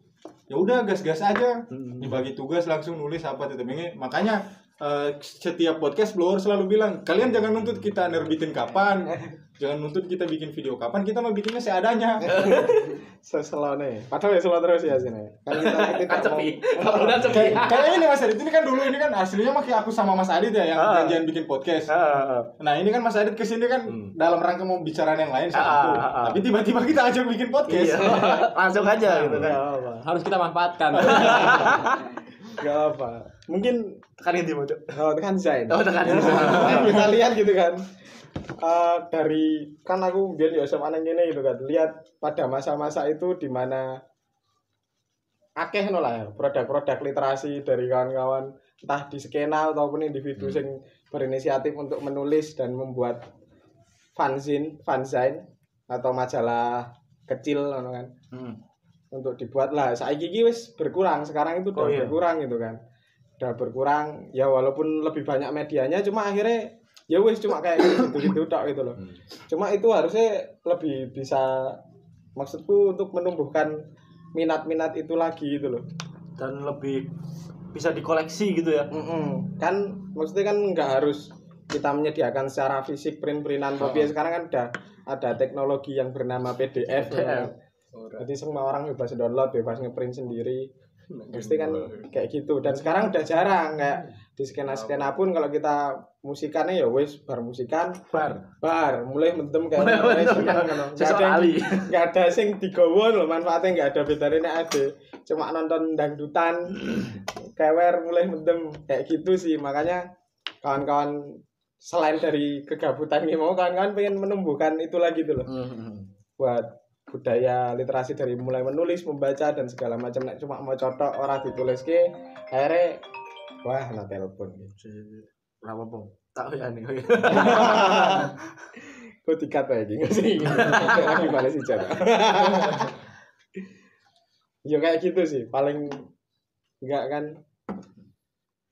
Ya udah gas-gas aja. Hmm. Dibagi tugas langsung nulis apa ini. Makanya eh, setiap podcast blower selalu bilang kalian jangan nuntut kita nerbitin kapan. jangan nuntut kita bikin video kapan. Kita mau bikinnya seadanya. Seselone. Padahal ya selo terus ya sini. Kan kita tidak Kan mau. Kalau sepi. Kayak ini Mas Adit ini kan dulu ini kan aslinya mah kayak aku sama Mas Adit ya yang Ah. janjian bikin podcast. Heeh. Nah ini kan Mas Adit ke sini kan Hmm. dalam rangka mau bicara yang lain Ah, ah, ah. Tapi tiba-tiba kita ajak bikin podcast. Iya. Langsung aja gitu kan. Harus kita manfaatkan. Enggak apa. Mungkin Tekan yang dimodok. kalau tekan Zain. Oh, tekan. Kan bisa lihat gitu kan. Eh, dari kan aku biar ya SMA nang kene gitu kan. Lihat pada masa-masa itu di mana akeh no lah ya produk-produk literasi dari kawan-kawan entah di skena ataupun individu Hmm. sing berinisiatif untuk menulis dan membuat fanzine, fanzine atau majalah kecil kan Hmm. Untuk dibuat lah saiki iki wis berkurang sekarang itu udah Oh, iya. berkurang gitu kan udah berkurang ya walaupun lebih banyak medianya cuma akhirnya ya wis cuma kayak gitu gitu tok gitu loh Hmm. cuma itu harusnya lebih bisa maksudku untuk menumbuhkan minat-minat itu lagi gitu loh Dan lebih bisa dikoleksi gitu ya. Mm-mm. kan maksudnya kan nggak harus kita menyediakan secara fisik print-printan Oh. tapi sekarang kan udah ada teknologi yang bernama PDF, PDF. Jadi semua orang bebas download bebas ngeprint sendiri. Mesti kan kayak gitu. Dan sekarang udah jarang kayak di skena skena pun kalau kita musikannya ya wes bar musikan. Bar. bar mulai mendem kayak Mulai ya. ngono. Nggak ada nggak ada sing digowo loh manfaatnya nggak ada bedanya ada. Cuma nonton dangdutan kewer mulai mendem kayak gitu sih makanya kawan-kawan selain dari kegabutan ini mau kawan-kawan pengen menumbuhkan itu lagi tuh loh. Hmm. buat budaya literasi dari mulai menulis membaca dan segala macam. Nek cuma mau cotok orang ditulis ke akhirnya wah nah telepon. Berapa pun? Tak ya nih. kok dikat lagi nggak sih. Lagi balas hijau ya kayak gitu sih. Paling enggak kan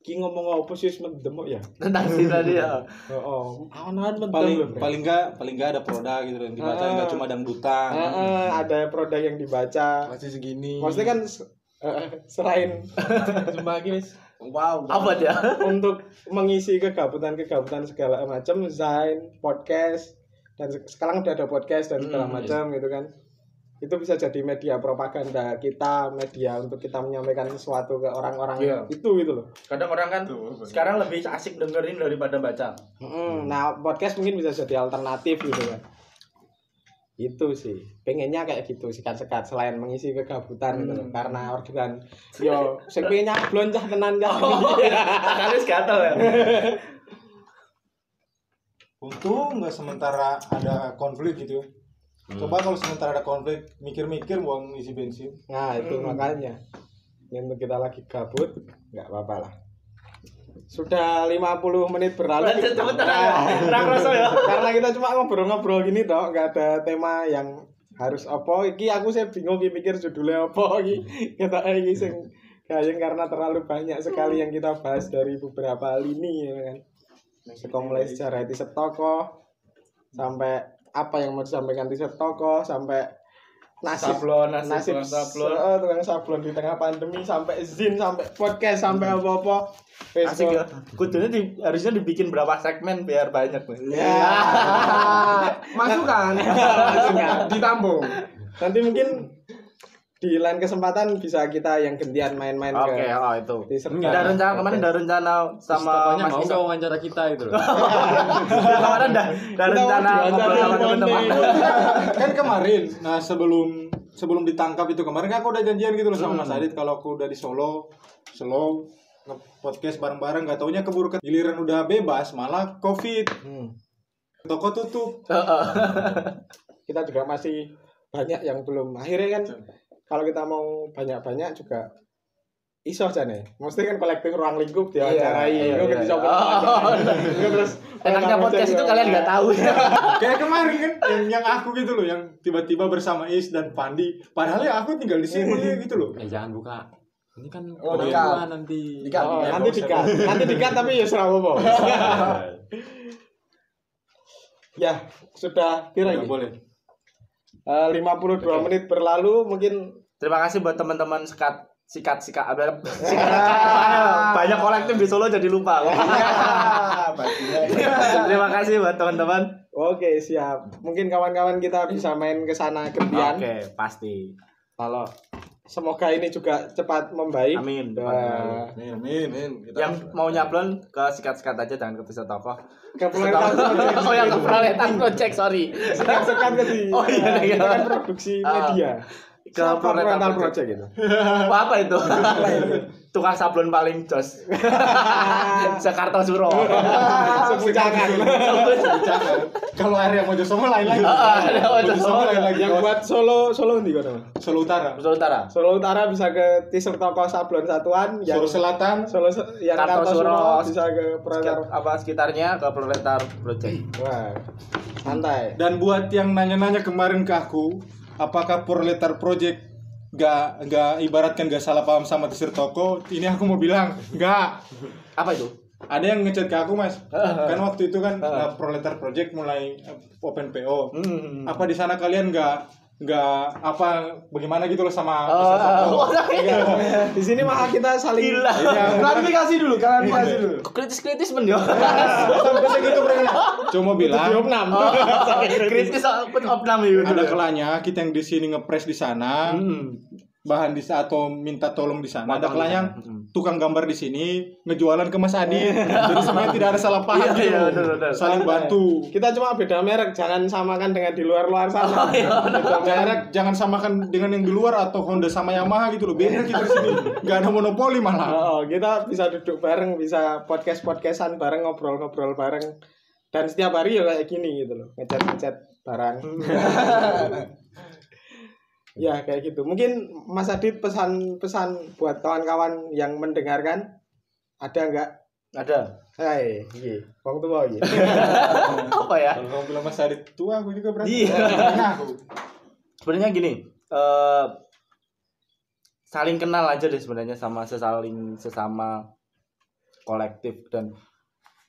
ki ngomong apa sih mendem kok ya Tentang si tadi ya. oh, oh. mendem paling paling enggak paling enggak ada produk gitu yang dibaca Ah. enggak cuma dangdutan. Eh, eh, ada produk yang dibaca Masih segini. maksudnya kan eh, selain lagi, Mas. Wow. Apa dia? untuk mengisi kegabutan-kegabutan segala macam Zain podcast dan se- sekarang udah ada podcast dan segala Hmm, macam gitu kan itu bisa jadi media propaganda kita media untuk kita menyampaikan sesuatu ke orang-orang Iya. itu gitu loh. Kadang orang kan sekarang lebih asik dengerin daripada baca. Mm, nah podcast mungkin bisa jadi alternatif gitu kan. Itu sih. Pengennya kayak gitu sikat-sikat selain mengisi kegabutan gitu loh. Karena orderan yo sing pengen nyablon cah tenan cah Kali gatel ya. Untung nggak sementara ada konflik gitu. Coba kalau sementara ada konflik, mikir-mikir buang isi bensin. Nah itu makanya. Ini kita lagi gabut nggak apa-apa lah. Sudah 50 menit berlalu. Cepetan ya. karena kita cuma ngobrol-ngobrol gini toh nggak ada tema yang harus apa. Iki aku saya bingung iki mikir judulnya apa iki kita iki sing kayaknya karena terlalu banyak sekali yang kita bahas dari beberapa lini ya kan. Seko mulai sejarah t-shirt toko sampai apa yang mau disampaikan t-shirt toko sampai nasib Sablon, nasib, nasib sablon. eh, tukang sablon di tengah pandemi sampai zin sampai podcast sampai apa-apa Asik ya. Facebook Kudunya di, harusnya dibikin berapa segmen biar banyak. ya Masukan. Ditampung. nanti mungkin di lain kesempatan bisa kita yang gantian main-main Oke, ke oh itu. Ada rencana kemarin ada rencana sama Pokoknya Mas mau nggak wawancara kita itu loh. Kemarin ada ada rencana teman-teman. Kan kemarin, nah sebelum sebelum ditangkap itu kemarin kan aku udah janjian gitu loh sama Mas Adit kalau aku udah di Solo, Solo nge-podcast bareng-bareng gak taunya keburu ke giliran udah bebas malah covid Hmm. toko tutup kita juga masih banyak yang belum akhirnya kan kalau kita mau banyak-banyak juga iso aja nih mesti kan kolektif ruang lingkup dia Iya, acarai iya, iya. dicoba Oh. terus Enaknya podcast itu kalian nggak tahu. kayak kemarin kan yang yang aku gitu loh yang tiba-tiba bersama Is dan Pandi padahal ya aku tinggal di sini gitu loh Eh jangan buka. Ini kan Oh, tua nanti. Dikat. Oh, Dikat, nanti dikat nanti dikat tapi ya serah apa ya sudah kira ini boleh Eh, 52 menit berlalu mungkin Terima kasih buat teman-teman sekat sikat sikat apa sikat banyak kolektif di Solo jadi lupa. Bajunya. Terima kasih buat teman-teman. oke siap mungkin kawan-kawan kita bisa main ke sana gantian Oke, pasti. kalau semoga ini juga cepat membaik Amin. Wah. amin amin Amin. Kita Yang mau nyablon ke sikat-sikat aja jangan ke tokoh. Keproletan Project. Oh yang ke proletan project, sorry. Sekat-sekat ke di. Oh, iya, iya. Kita kan produksi Ah. media. Ke Proletan Project. Project itu. Wah, apa itu? Tukang sablon paling jos. Sekartosuro. Sebujangan. kalau area Mojosongo lain lagi ada Mojosongo. Mojosongo lain lagi Yang buat Solo Solo di mana? Solo Utara Sulawesi Utara. Solo Utara bisa ke t-shirt toko sablon satuan yang Solo Selatan Solo se- yang Kartosuro. Kartosuro bisa ke Proletar. Apa sekitarnya ke proletar project. Wah. Santai. Dan buat yang nanya-nanya kemarin ke aku, apakah Proletar Project gak, gak ibaratkan gak salah paham sama t-shirt toko? Ini aku mau bilang, gak. Apa itu? Ada yang ngechat ke aku mas, kan waktu itu kan uh, Proletar Project mulai uh, open PO. Hmm. Apa di sana kalian gak nggak apa bagaimana gitu loh sama Oh, oh, Di sini mah kita saling Gila. Klarifikasi dulu, klarifikasi dulu. Kritis-kritis men yo. Sampai segitu mereka. Cuma bilang. Oh, kritis opnam itu. ada kelanya kita yang di sini ngepres di sana, Hmm. Bahan di atau minta tolong di sana. Ada. Hmm. tukang gambar di sini ngejualan ke Mas Adi. Jadi sebenarnya tidak ada salah paham Iya, gitu. iya, betul, betul. Saling bantu. Kita cuma beda merek, jangan samakan dengan di luar-luar sana. Beda merek. Jangan, samakan dengan yang di luar atau Honda sama Yamaha gitu loh. Beda kita di sini. Gak ada monopoli malah. Oh, kita bisa duduk bareng, bisa podcast-podcastan bareng, ngobrol-ngobrol bareng. Dan setiap hari ya kayak gini gitu loh, ngechat-ngechat barang. ya kayak gitu. Mungkin Mas Adit pesan-pesan buat kawan-kawan yang mendengarkan ada nggak? Ada. Hai, iya, wong tua iya. Apa ya? Kalau kamu bilang Mas Adi tua, aku juga berarti. Iya. Nah, aku. Sebenarnya gini, eh saling kenal aja deh sebenarnya sama sesaling sesama kolektif dan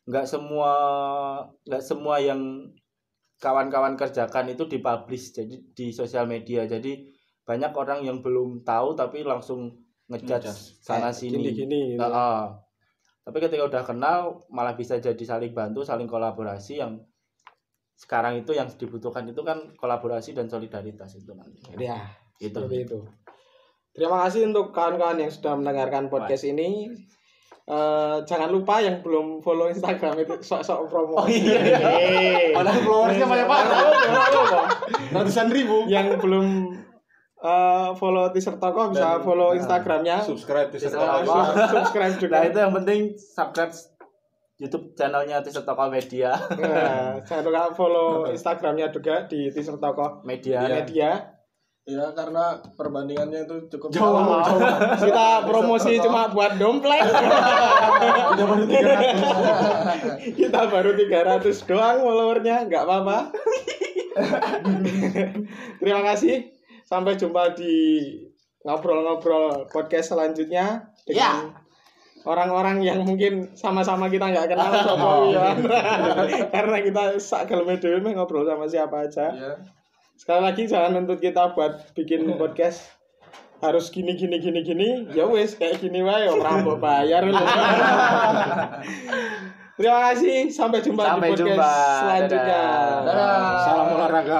nggak semua nggak semua yang kawan-kawan kerjakan itu dipublish jadi di sosial media jadi banyak orang yang belum tahu tapi langsung ngejudge sana sini Gini-gini gitu. Heeh. tapi ketika udah kenal malah bisa jadi saling bantu saling kolaborasi yang sekarang itu yang dibutuhkan itu kan kolaborasi dan solidaritas itu nanti Ya, itu seperti itu. Terima kasih untuk kawan-kawan yang sudah mendengarkan podcast ini. Eh, jangan lupa yang belum follow Instagram itu sok-sok promo. Oh iya. Padahal followersnya banyak banget. Ratusan ribu. yang belum eh, follow teaser toko bisa Dan, follow nah, Instagramnya. Subscribe Teaser Eh, Toko. sub- subscribe juga. nah itu yang penting subscribe YouTube channelnya Teaser Toko Media Nah, jangan lupa follow Instagramnya juga di teaser toko Media media. Ya karena perbandingannya itu cukup Jauh, jauh. jauh. Kita promosi cuma buat dompleng. Udah baru 300. Kita baru 300 doang followernya, nggak apa-apa. Terima kasih. Sampai jumpa di ngobrol-ngobrol podcast selanjutnya dengan orang-orang yang mungkin sama-sama kita nggak kenal Sopo Wiwan. Karena kita sak geleme dhewe meh ngobrol sama siapa aja. Iya. Sekali lagi jangan nuntut kita buat bikin podcast harus gini gini gini gini ya wes kayak gini wae ora mbok bayar lho. Terima kasih sampai jumpa Sampai di podcast jumpa. selanjutnya. Dadah. Salam olahraga.